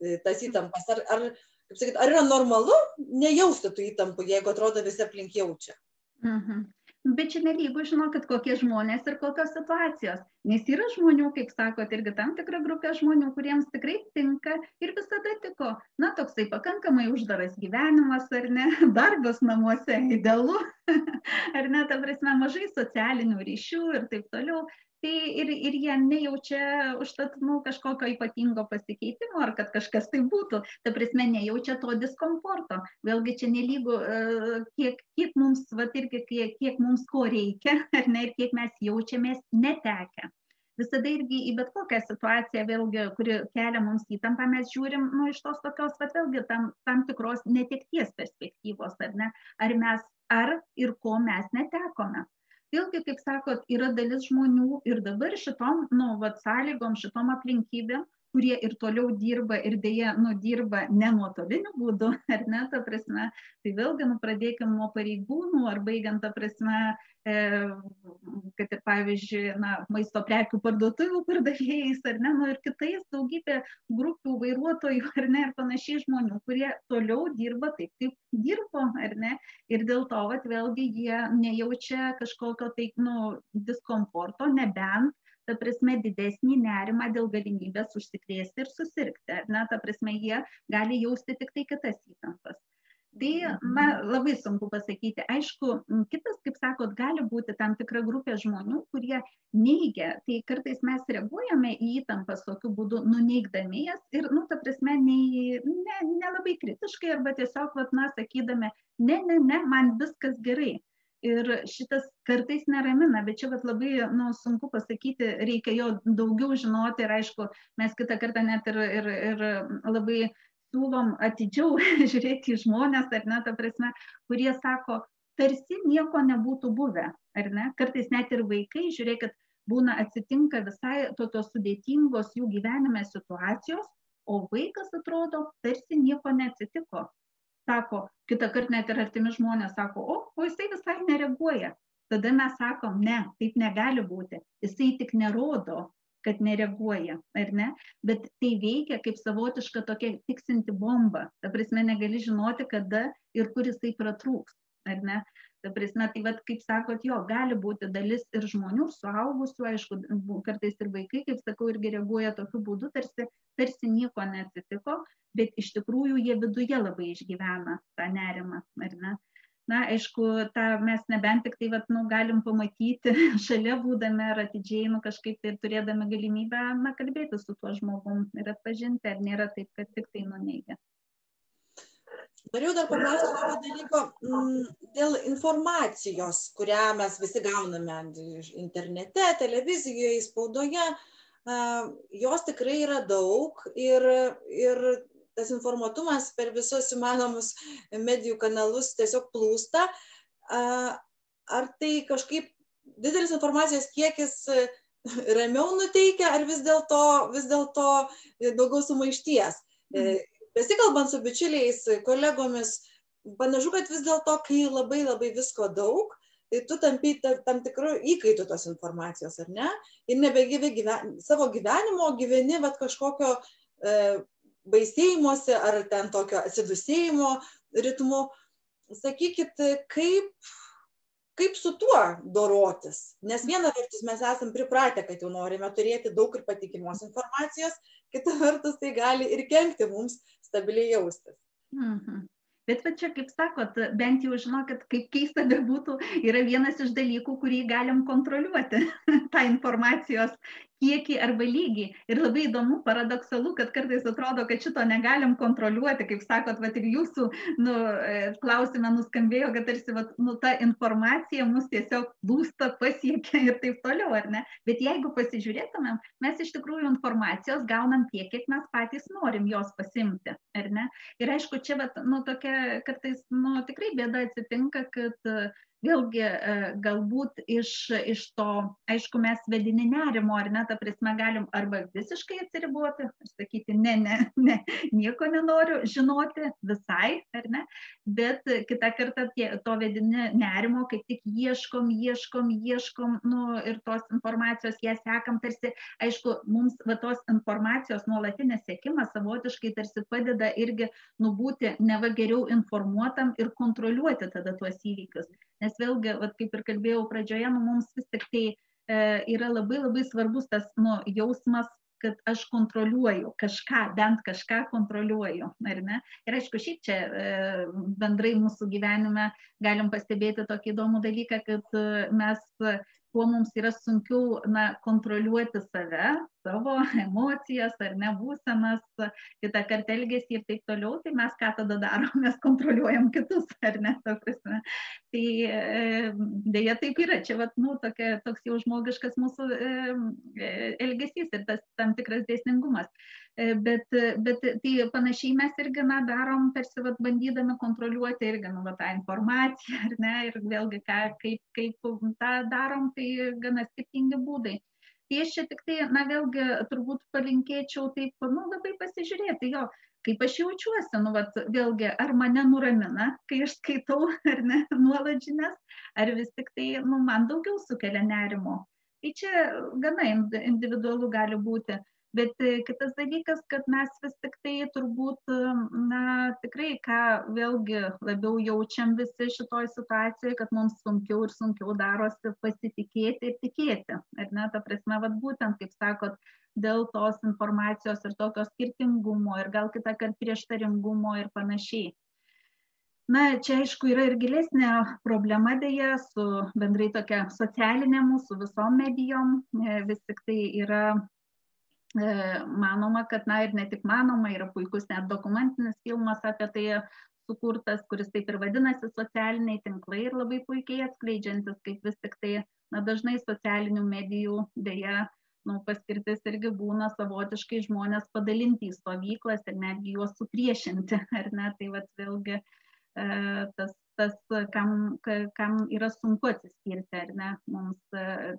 e, tas įtampas? Ar ar kaip sakyt ar yra normalu nejausti tų įtampų jeigu atrodo visi aplink jaučia? Mhm bet čia nelygu žinokit kokie žmonės ir kokios situacijos. Nes yra žmonių kaip sakot irgi tam tikra grupė žmonių kuriems tikrai tinka ir visada tiko. Na toksai pakankamai uždaras gyvenimas ar ne? Darbas namuose idealu. Ar ne? Ta prasme mažai socialinių ryšių ir taip toliau tai ir ir jie nejaučia užtat nu kažkokio ypatingo pasikeitimo ar kad kažkas tai būtų. Ta prasme nejaučia to diskomforto. Vėlgi čia nelygu e, kiek kiek mums vat irgi kiek kiek mums ko reikia ar ne ir kiek mes jaučiamės netekę. Visada irgi į bet kokią situaciją vėlgi kuri kelia mums įtampą mes žiūrim nu iš tos tokios vat vėlgi tam tam tikros netekties perspektyvos ar ne. Ar mes ar ir ko mes netekome vėlgi kaip sakot yra dalis žmonių ir dabar šitom nu vat sąlygom šitom aplinkybėm kurie ir toliau dirba ir deja nu dirba ne nuotoliniu būdu ar ne ta prasme tai vėlgi nu pradėkim nuo pareigūnų ar baigiant ta prasme e, kad ir pavyzdžiui na maisto prekių parduotuvių pardavėjais ar ne nu ir kitais daugybė grupių vairuotojų ar ne ir panašiai žmonių kurie toliau dirba taip kaip dirbo ar ne ir dėl to vat vėlgi jie nejaučia kažkokio tai nu diskomforto nebent ta prasme didesnį nerimą dėl galimybės užsikrėsti ir susirgti. Ar ne, ta prasme jie gali jausti tik tai kitas įtampas. Tai na, labai sunku pasakyti. Aišku, kitas, kaip sakot, gali būti tam tikra grupė žmonių, kurie neigia. Tai kartais mes reaguojame į įtampas tokiu būdu, nuneigdami jas ir, nu, ta prasme, nelabai ne, ne kritiškai arba tiesiog, vat, na, sakydami, ne, ne, ne, man viskas gerai ir šitas kartais neramina bet čia vat labai nu sunku pasakyti reikia jo daugiau žinoti ir aišku mes kitą kartą net ir ir ir labai siūlom atidžiau žiūrėti į žmones ar ne ta prasme kurie sako tarsi nieko nebūtų buvę ar ne? Kartais net ir vaikai žiūrėkit būna atsitinka visai tokios sudėtingos jų gyvenime situacijos o vaikas atrodo tarsi nieko neatsitiko sako kitąkart net ir artimi žmonės sako o o jisai visai nereaguoja. Tada mes sakom ne taip negali būti. Jisai tik nerodo kad nereaguoja. Ar ne? Bet tai veikia kaip savotiška tokia tiksinti bomba. Ta prasme negali žinoti kada ir kur jisai pratrūks. Ar ne ta prasme tai vat kaip sakot jo gali būti dalis ir žmonių suaugusių aišku kartais ir vaikai kaip sakau irgi reaguoja tokiu būdu tarsi tarsi nieko neatsitiko bet iš tikrųjų jie viduje labai išgyvena tą nerimą ar ne? Na aišku tą mes nebent tik tai vat nu galim pamatyti šalia būdami ar atidžiai nu kažkaip tai turėdami galimybę na kalbėtis su tuo žmogum ir atpažinti ar nėra taip kad tiktai nuneigia Norėjau dar paklausti tokio dalyko mm, dėl informacijos, kurią mes visi gauname internete, televizijoje, spaudoje. Jos tikrai yra daug ir, ir tas informatumas per visus įmanomus medijų kanalus tiesiog plūsta. Ar tai kažkaip didelis informacijos kiekis ramiau nuteikia, ar vis dėlto vis dėlto daugiau sumaišties? Besikalbant su bičiuliais, kolegomis, panašu, kad vis dėlto, kai labai labai visko daug, tai tu tampi tam tikrų įkaitų tos informacijos, ar ne? Ir nebegyvi gyven, savo gyvenimo, gyveni vat, kažkokio e, baisėjimuose ar ten tokio atsidusėjimo ritmu. Sakykit, kaip, kaip su tuo dorotis? Nes viena vertus mes esam pripratę, kad jau norime turėti daug ir patikimos informacijos, kita vertus tai gali ir kenkti mums stabiliai jaustis. Mhm. Bet va čia, kaip sakot, bent jau žinokit, kaip keista bebūtų, yra vienas iš dalykų, kurį galim kontroliuoti, tą informacijos kiekį arba lygį. Ir labai įdomu, paradoksalu, kad kartais atrodo, kad šito negalim kontroliuoti, kaip sakot, va ir jūsų nu, e, klausime nuskambėjo, kad tarsi va, nu, ta informacija mus tiesiog lūsta, pasiekia ir taip toliau, ar ne? Bet jeigu pasižiūrėtumėm, mes iš tikrųjų informacijos gaunam tiek, kiek mes patys norim jos pasimti, ar ne? Ir aišku, čia va, nu, tokia kartais, nu, tikrai bėda atsitinka, kad vėlgi e, galbūt iš, iš to, aišku, mes vedini nerimo, ar ne, ta prasme galim arba visiškai atsiriboti, ir sakyti, ne, ne, ne, nieko nenoriu žinoti visai, ar ne, bet kitą kartą tie, to vedini nerimo, kaip tik ieškom, ieškom, ieškom, nu, ir tos informacijos ją sekam, tarsi, aišku, mums va tos informacijos nuolatinės sėkimas savotiškai tarsi padeda irgi nubūti neva geriau informuotam ir kontroliuoti tada tuos įvykius. Nes vėlgi, vat, kaip ir kalbėjau pradžioje, nu, mums vis tik tai e, yra labai labai svarbus tas nu, jausmas, kad aš kontroliuoju kažką, bent kažką kontroliuoju, ar ne? Ir aišku, šiaip čia e, bendrai mūsų gyvenime galim pastebėti tokį įdomų dalyką, kad e, mes kuo mums yra sunkiau na, kontroliuoti save, savo emocijas ar nebūsenas, kitą kartą elgesį ir taip toliau, tai mes ką tada darom, mes kontroliuojam kitus, ar ne, ta prasme. Tai dėja taip yra, čia vat, nu, tokia, toks jau žmogiškas mūsų e, elgesys ir tas tam tikras dėsningumas. Bet, bet tai panašiai mes irgi na, darom, tarsi vat, bandydami kontroliuoti irgi nu, va, tą informaciją, ar ne, ir vėlgi ką, kaip, kaip tą darom, tai gana skirtingi būdai. Tai aš čia tik tai, na vėlgi, turbūt palinkėčiau taip, nu, labai pasižiūrėti, jo, kaip aš jaučiuosi, nu, vat, vėlgi, ar mane nuramina, kai aš skaitau, ar ne, nuolat žinias, ar vis tik tai, nu, man daugiau sukelia nerimo. Tai čia gana individualu gali būti bet e, kitas dalykas kad mes vis tiktai turbūt na tikrai ką vėlgi labiau jaučiam visi šitoj situacijoj kad mums sunkiau ir sunkiau darosi pasitikėti ir tikėti ar ne? Ta prasme vat būtent kaip sakot dėl tos informacijos ir tokio skirtingumo ir gal kitąkart prieštaringumo ir panašiai. Na čia aišku yra ir gilesnė problema deja su bendrai tokia socialinė mūsų visom medijom e, vis tik tai yra E, manoma, kad, na ir ne tik manoma, yra puikus net dokumentinis filmas apie tai sukurtas, kuris taip ir vadinasi socialiniai tinklai ir labai puikiai atskleidžiantis, kaip vis tik tai, na dažnai socialinių medijų dėja, nu, paskirtis irgi būna savotiškai žmonės padalinti į stovyklas ir netgi juos supriešinti, ar ne, tai vad vėlgi e, tas tas, kam, kam yra sunku atsiskirti, ar ne, mums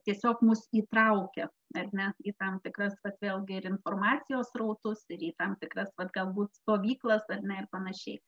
tiesiog mus įtraukia, ar ne, į tam tikras, pat vėlgi ir informacijos rautus, ir į tam tikras, pat galbūt stovyklas, ar ne, ir panašiai.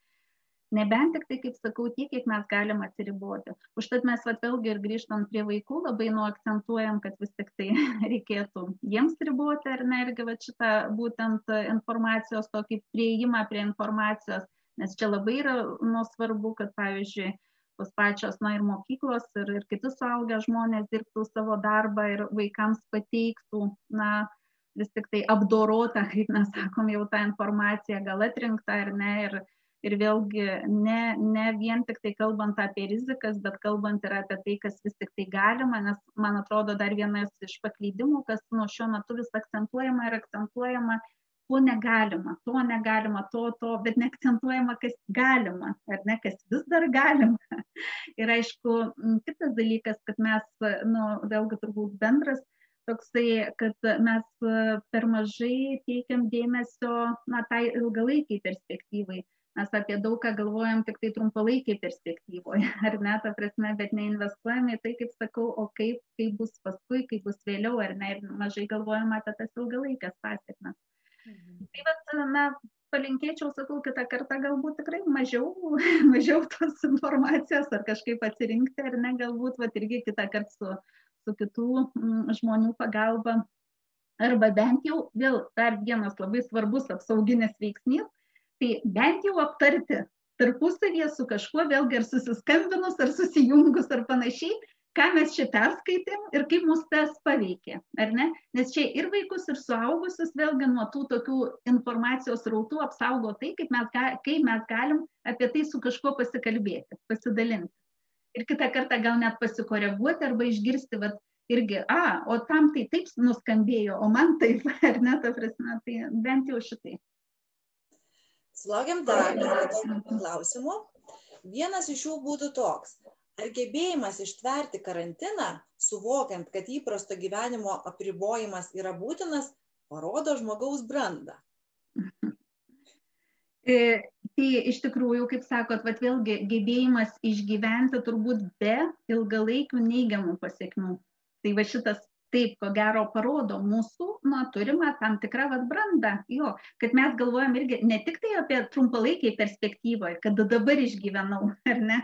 Nebent tik tai, kaip sakau, tiek, kiek mes galim atsiriboti. Užtat mes vat, vėlgi ir grįžtant prie vaikų, labai nuakcentuojam, kad vis tik tai reikėtų jiems riboti, ar ne, irgi vat, šitą būtent informacijos, tokį prieimą prie informacijos, nes čia labai yra nu, svarbu, kad pavyzdžiui, tos pačios, na ir mokyklos, ir, ir kitus suaugę žmonės dirbtų savo darbą ir vaikams pateiktų, na, vis tik tai apdorotą, kaip mes sakom, jau tą informaciją, gal atrinktą ar ne. Ir, ir vėlgi ne, ne vien tik tai kalbant apie rizikas, bet kalbant ir apie tai, kas vis tik tai galima, nes man atrodo dar vienas iš paklydimų, kas nuo šiuo metu vis akcentuojama ir akcentuojama, to negalima, to negalima, to, to, bet neakcentuojama, kas galima, ar ne, kas vis dar galima. Ir aišku, kitas dalykas, kad mes, nu, vėlgi turbūt bendras toksai, kad mes per mažai teikiam dėmesio, na, tai ilgalaikiai perspektyvai. Mes apie daug ką galvojam tik tai trumpalaikiai perspektyvoje, ar ne, ta prasme, bet neinvestuojame į tai, kaip sakau, o kaip, kaip bus paskui, kaip bus vėliau, ar ne, ir mažai galvojam apie tas ilgalaikės pasiekmes. Mhm. Tai vat, na, palinkėčiau, sakau, kitą kartą galbūt tikrai mažiau, mažiau tos informacijos ar kažkaip atsirinkti, ar ne, galbūt, va, irgi kitą kartą su, su kitų m, mm, žmonių pagalba. Arba bent jau, vėl dar vienas labai svarbus apsauginis veiksnys, tai bent jau aptarti tarpusavėje su kažkuo, vėlgi ar susiskambinus, ar susijungus, ar panašiai, ką mes čia perskaitėm ir kaip mus tas paveikė, ar ne? Nes čia ir vaikus, ir suaugusius vėlgi nuo tų tokių informacijos rautų apsaugo tai, kaip mes, kaip mes galim apie tai su kažkuo pasikalbėti, pasidalinti. Ir kitą kartą gal net pasikoreguoti arba išgirsti, vat, irgi, a, o tam tai taip nuskambėjo, o man taip, ar ne, ta prasme, tai bent jau šitai. Sulaukėm dar klausimų. Vienas iš jų būtų toks. Ar gebėjimas ištverti karantiną, suvokiant, kad įprasto gyvenimo apribojimas yra būtinas, parodo žmogaus brandą? E, tai iš tikrųjų, kaip sakot, vat vėlgi gebėjimas išgyventi turbūt be ilgalaikių neigiamų pasiekmių. Tai va šitas taip ko gero parodo mūsų na turimą tam tikrą vat brandą. Jo kad mes galvojam irgi ne tiktai apie trumpalaikėj perspektyvoj kad dabar išgyvenau ar ne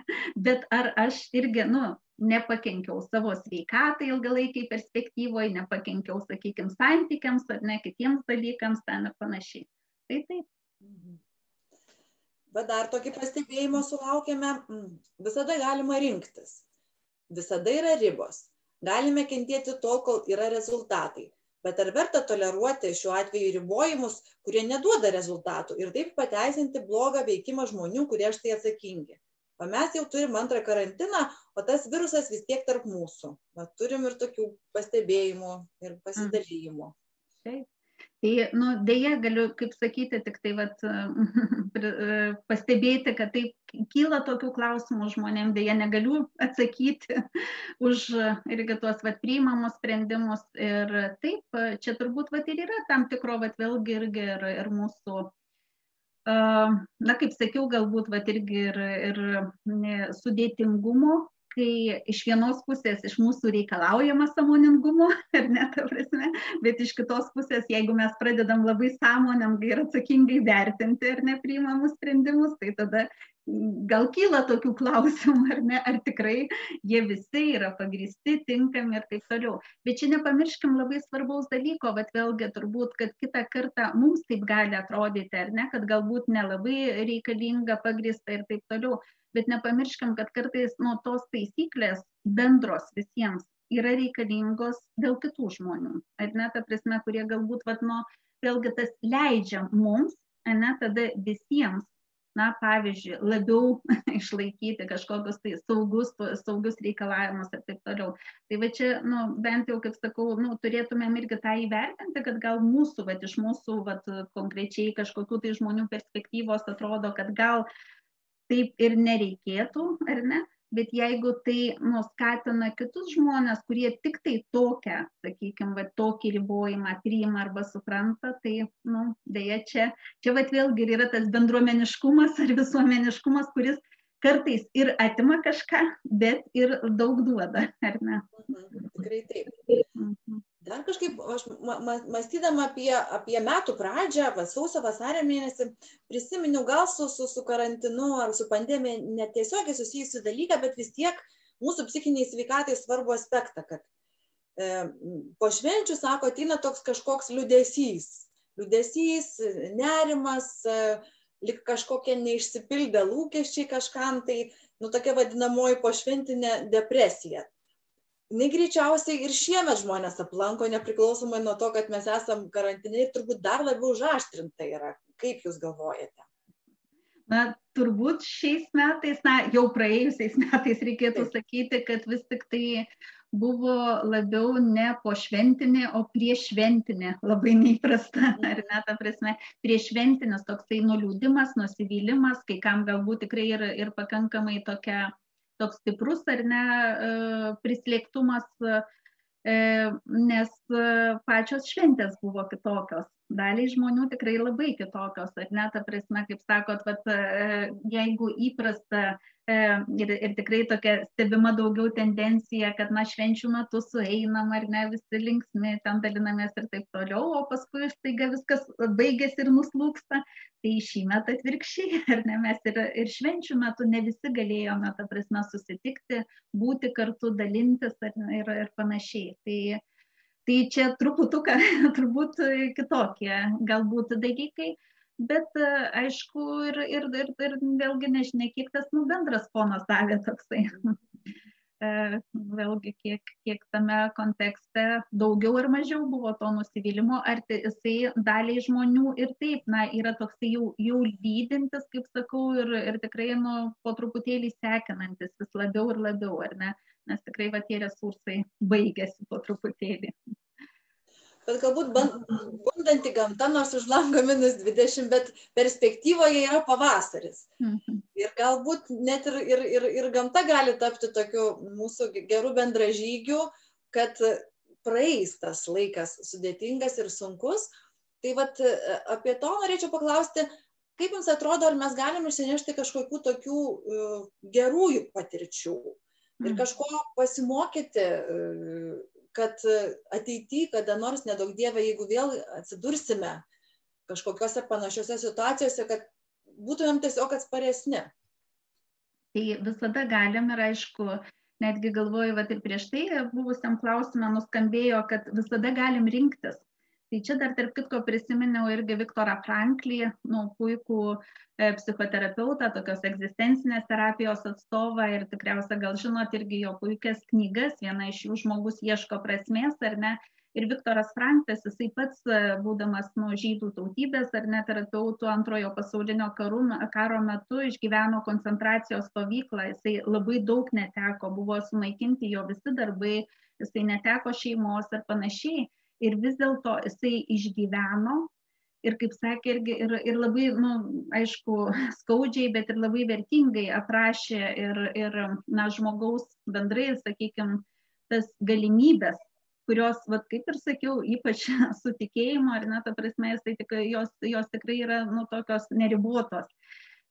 bet ar aš irgi nu nepakenkiau savo sveikatai ilgalaikėj perspektyvoj nepakenkiau sakykim santykiams ar ne kitiems dalykams ten ir panašiai. Tai taip. Mhm. bet dar tokį pastebėjimą sulaukėme. Mm, visada galima rinktis. Visada yra ribos galime kentėti tol kol yra rezultatai. Bet ar verta toleruoti šiuo atveju ribojimus kurie neduoda rezultatų ir taip pateisinti blogą veikimą žmonių kurie už tai atsakingi? O mes jau turim antrą karantiną o tas virusas vis tiek tarp mūsų. Va turim ir tokių pastebėjimų ir pasidalijimų. Taip tai nu deja galiu kaip sakyti tiktai vat pastebėti kad taip kyla tokių klausimų žmonėm deja negaliu atsakyti už irgi tuos vat priimamus sprendimus. Ir taip čia turbūt vat ir yra tam tikro vat vėlgi irgi ir, ir mūsų na kaip sakiau galbūt vat irgi ir, ir sudėtingumo kai iš vienos pusės iš mūsų reikalaujama sąmoningumo, ar ne, ta prasme, bet iš kitos pusės, jeigu mes pradedam labai sąmoningai ir atsakingai vertinti ar nepriimamus sprendimus, tai tada gal kyla tokių klausimų, ar ne, ar tikrai jie visi yra pagristi, tinkami ir taip toliau. Bet čia nepamirškim labai svarbaus dalyko, bet vėlgi turbūt, kad kitą kartą mums taip gali atrodyti, ar ne, kad galbūt nelabai reikalinga, pagrista ir taip toliau bet nepamirškim kad kartais nu tos taisyklės bendros visiems yra reikalingos dėl kitų žmonių ar ne? Ta prasme kurie galbūt vat nu vėlgi tas leidžia mums ane tada visiems na pavyzdžiui labiau išlaikyti kažkokius tai saugus saugius reikalavimus ir taip toliau. Tai va čia nu bent jau kaip sakau nu turėtumėm irgi tą įvertinti kad gal mūsų vat iš mūsų vat konkrečiai kažkokių tai žmonių perspektyvos atrodo kad gal taip ir nereikėtų, ar ne? Bet jeigu tai nu, skatina kitus žmonės, kurie tik tai tokią, sakykime, va, tokį ribojimą priima arba supranta, tai, nu, dėja, čia, čia va, vėlgi yra tas bendruomeniškumas ar visuomeniškumas, kuris kartais ir atima kažką, bet ir daug duoda, ar ne? Mhm, tikrai taip. Dar kažkaip aš ma ma mąstydama apie apie metų pradžią va sausio vasario mėnesį prisiminiau gal su su su karantinu ar su pandemija netiesiogiai susijusį dalyką bet vis tiek mūsų psichinei sveikatai svarbų aspektą kad e, po švenčių sako ateina toks kažkoks liūdesys. Liūdesys nerimas e, lyg kažkokie neišsipildę lūkesčiai kažkam tai nu tokia vadinamoji pošventinė depresija jinai greičiausiai ir šiemet žmones aplanko nepriklausomai nuo to kad mes esam karantine ir turbūt dar labiau užaštrinta yra. Kaip jūs galvojate? Na turbūt šiais metais na jau praėjusiais metais reikėtų Taip. sakyti kad vis tik tai buvo labiau ne pošventinė, o priešventinė, labai neįprasta, ar ne, ta prasme, priešventinis toksai nuliūdimas, nusivylimas, kai kam galbūt tikrai ir, ir pakankamai tokia toks stiprus ar ne e, prislėgtumas, e, nes e, pačios šventės buvo kitokios. Daliai žmonių tikrai labai kitokios, ar ne, ta prasme, kaip sakot, vat, jeigu įprasta ir, ir tikrai tokia stebima daugiau tendencija, kad na švenčių metu sueinam ar ne visi linksmi, ten dalinamės ir taip toliau, o paskui staiga viskas baigėsi ir nuslūksta. Tai šį metą atvirkščiai, ar ne, mes ir, ir švenčių metu ne visi galėjome, ta prasme, susitikti, būti kartu, dalintis ir, ir, ir panašiai. Tai, tai čia truputuką turbūt kitokie galbūt dalykai bet aišku ir, ir, ir, ir vėlgi nežinia, kiek tas nu, bendras fonas davė toksai. vėlgi kiek, kiek tame kontekste daugiau ar mažiau buvo to nusivylimo, ar tai jisai daliai žmonių ir taip, na, yra toksai jau, jau lydintis, kaip sakau, ir, ir tikrai, nu, po truputėlį sekinantis vis labiau ir labiau, ar ne, nes tikrai va tie resursai baigėsi po truputėlį bet galbūt bundanti gamta, nors už lango minus 20, bet perspektyvoje yra pavasaris. Mhm. Ir galbūt net ir, ir, ir, ir gamta gali tapti tokiu mūsų gerų bendražygių, kad praeis tas laikas sudėtingas ir sunkus. Tai vat apie to norėčiau paklausti, kaip Jums atrodo, ar mes galime išsinešti kažkokių tokių uh, gerųjų patirčių ir mhm. kažko pasimokyti uh, kad ateity kada nors nedaug dieve jeigu vėl atsidursime kažkokiose panašiose situacijose kad būtumėm tiesiog atsparesni. Tai visada galim ir aišku netgi galvoju vat ir prieš tai buvusiam klausime nuskambėjo kad visada galim rinktis tai čia dar tarp kitko prisiminiau irgi viktorą franklį nu puikų e, psichoterapeutą tokios egzistencinės terapijos atstovą ir tikriausia gal žinot irgi jo puikias knygas viena iš jų žmogus ieško prasmės ar ne? Ir viktoras franklis jisai pats e, būdamas nu žydų tautybės ar ne terapeutų antrojo pasaulinio karų karo metu išgyveno koncentracijos stovyklą. Jisai labai daug neteko buvo sunaikinti jo visi darbai jisai neteko šeimos ir panašiai ir vis dėlto jisai išgyveno ir kaip sakė irgi ir, ir labai, nu, aišku, skaudžiai, bet ir labai vertingai aprašė ir, ir na, žmogaus bendrai, sakykime, tas galimybės, kurios, vat, kaip ir sakiau, ypač su tikėjimu, ar ne, ta prasme, tai tik, jos, jos tikrai yra, nu, tokios neribotos.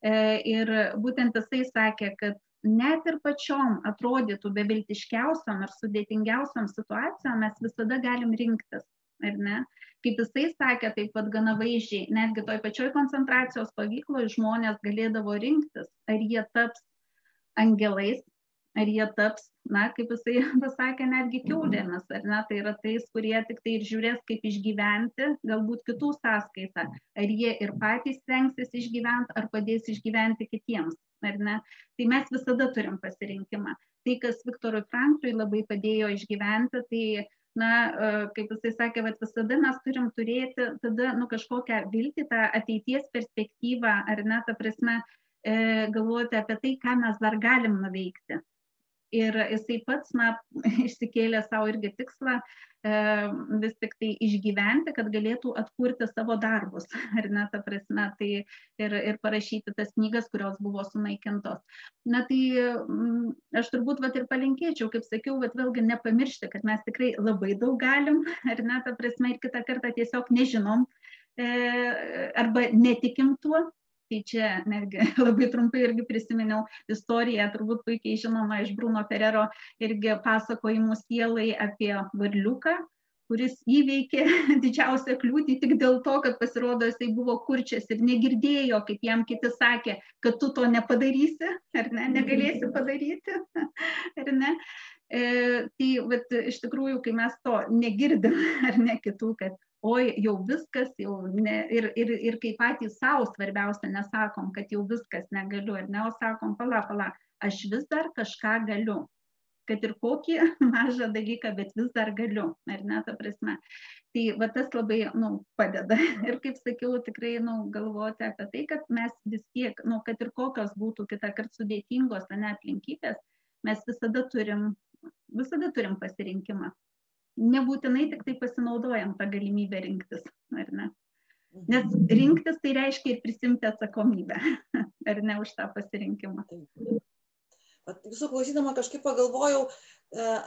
E, ir būtent jisai sakė, kad net ir pačiom atrodytų beviltiškiausiam ar sudėtingiausiam situacijom mes visada galim rinktis, ar ne? Kaip jisai sakė, taip pat gana vaizdžiai, netgi toj pačioj koncentracijos stovykloje žmonės galėdavo rinktis, ar jie taps angelais, ar jie taps, na, kaip jisai pasakė, netgi kiaulėmis, ar ne, tai yra tais, kurie tik tai ir žiūrės, kaip išgyventi, galbūt kitų sąskaitą, ar jie ir patys stengsis išgyventi, ar padės išgyventi kitiems ar ne tai mes visada turim pasirinkimą. Tai kas viktorui frankliui labai padėjo išgyventi tai na e, kaip jisai sakė vat visada mes turim turėti tada nu kažkokią viltį tą ateities perspektyvą ar ne ta prasme e, galvoti apie tai ką mes dar galim nuveikti ir jisai pats na išsikėlė sau irgi tikslą e, vis tik tai išgyventi, kad galėtų atkurti savo darbus, ar ne, ta prasme, tai ir, ir parašyti tas knygas, kurios buvo sunaikintos. Na tai m, aš turbūt vat ir palinkėčiau, kaip sakiau, vat vėlgi nepamiršti, kad mes tikrai labai daug galim, ar ne, ta prasme, ir kitą kartą tiesiog nežinom e, arba netikim tuo, tai čia netgi labai trumpai irgi prisiminiau istoriją, turbūt puikiai žinoma iš Bruno Ferrero irgi pasakojimų sielai apie varliuką, kuris įveikė didžiausią kliūtį tik dėl to, kad pasirodo jisai buvo kurčias ir negirdėjo, kaip jam kiti sakė, kad tu to nepadarysi, ar ne, negalėsi padaryti, ar ne. E, tai vat, iš tikrųjų, kai mes to negirdim, ar ne kitų, kad oi jau viskas jau ne ir ir ir kai patys sau svarbiausia nesakom kad jau viskas negaliu ar ne o sakom pala pala aš vis dar kažką galiu. Kad ir kokį mažą dalyką bet vis dar galiu ar ne ta prasme. Tai va tas labai nu padeda. Ir kaip sakiau tikrai nu galvoti apie tai kad mes vis tiek nu kad ir kokios būtų kitąkart sudėtingos ane aplinkybės mes visada turim visada turim pasirinkimą nebūtinai tik tai pasinaudojam tą galimybę rinktis, ar ne? Nes rinktis tai reiškia ir prisimti atsakomybę, ar ne už tą pasirinkimą. Jūsų klausydama kažkaip pagalvojau e,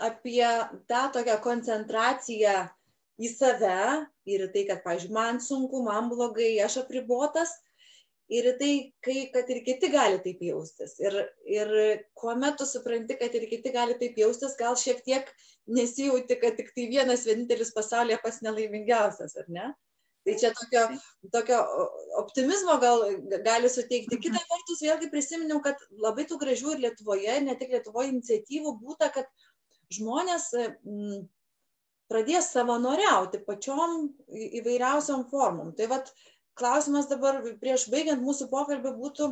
apie tą tokią koncentraciją į save ir tai, kad, pavyzdžiui, man sunku, man blogai, aš apribotas ir į tai, kai, kad ir kiti gali taip jaustis. Ir, ir kuomet tu supranti, kad ir kiti gali taip jaustis, gal šiek tiek nesijauti, kad tik tai vienas vienintelis pasaulyje pas nelaimingiausias, ar ne? Tai čia tokio, tokio optimizmo gal gali suteikti. Kita vertus, vėlgi prisiminiau, kad labai tų gražių ir Lietuvoje, ne tik Lietuvoje iniciatyvų būta, kad žmonės m, pradės savanoriauti pačiom įvairiausiom formom. Tai vad, uh, klausimas dabar prieš baigiant mūsų pokalbį būtų,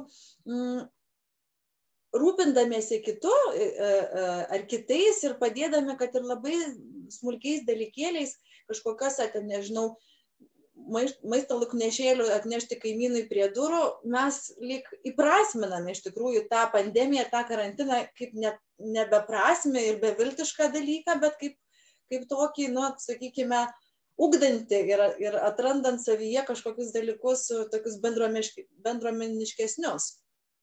mm, rūpindamiesi kitu ar kitais ir padėdami, kad ir labai smulkiais dalykėliais, kažkokios, ten nežinau, maisto luknešėlių atnešti kaimynui prie durų, mes lyg įprasminame iš tikrųjų tą pandemiją, tą karantiną kaip ne, nebeprasmę ir beviltišką dalyką, bet kaip, kaip tokį, nu, sakykime, ugdantį ir, ir atrandant savyje kažkokius dalykus, tokius bendruomeniškesnius.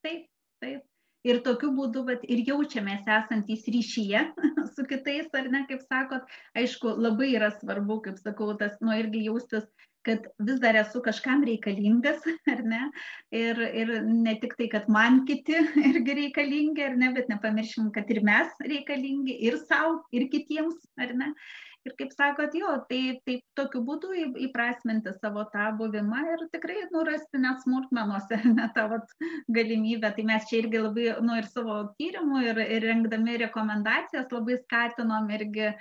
Taip, taip. Ir tokiu būdu vat, ir jaučiamės esantys ryšyje su kitais, ar ne, kaip sakot, aišku, labai yra svarbu, kaip sakau, tas, nu, irgi jaustis kad vis dar esu kažkam reikalingas, ar ne? Ir, ir ne tik tai, kad man kiti irgi reikalingi, ar ne, bet nepamirškim, kad ir mes reikalingi ir savo, ir kitiems, ar ne? Ir kaip sakot, jo, tai, tai tokiu būdu įprasminti savo tą buvimą ir tikrai nurasti net smulkmenuose net tą vat, galimybę. Tai mes čia irgi labai, nu ir savo tyrimų, ir, ir rengdami rekomendacijas labai skatinom irgi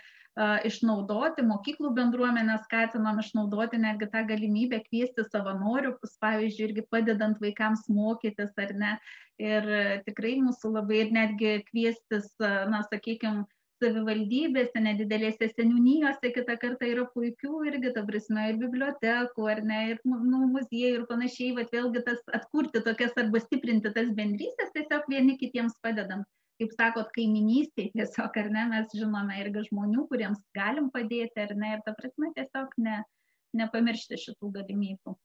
išnaudoti, mokyklų bendruomenę skatinom išnaudoti netgi tą galimybę kviesti savanorius, pavyzdžiui, irgi padedant vaikams mokytis ar ne. Ir tikrai mūsų labai ir netgi kviestis, na, sakykime, savivaldybėse, nedidelėse seniūnijose kitą kartą yra puikių irgi, ta prasme, ir bibliotekų, ar ne, ir nu, muziejų ir panašiai, bet vėlgi tas atkurti tokias arba stiprinti tas bendrystės, tiesiog vieni kitiems padedant kaip sakot, kaiminystėj tiesiog, ar ne, mes žinome irgi žmonių, kuriems galim padėti, ar ne, ir ta prasme tiesiog ne, nepamiršti šitų galimybių.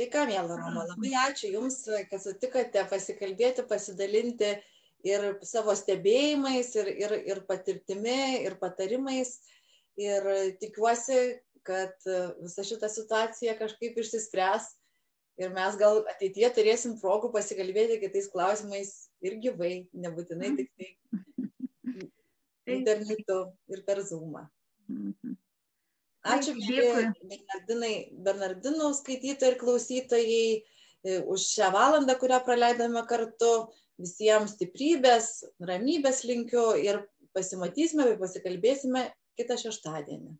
Tai ką, mėla Roma, labai ačiū Jums, kad sutikote pasikalbėti, pasidalinti ir savo stebėjimais, ir, ir, ir patirtimi, ir patarimais. Ir tikiuosi, kad visa šita situacija kažkaip išsispręs ir mes gal ateityje turėsim progų pasikalbėti kitais klausimais ir gyvai, nebūtinai tik tai internetu ir per Zoomą. Mhm. Ačiū, Bernardinai, Bernardinų skaitytojai ir klausytojai e, už šią valandą, kurią praleidome kartu. Visiems stiprybės, ramybės linkiu ir pasimatysime ir pasikalbėsime kitą šeštadienį.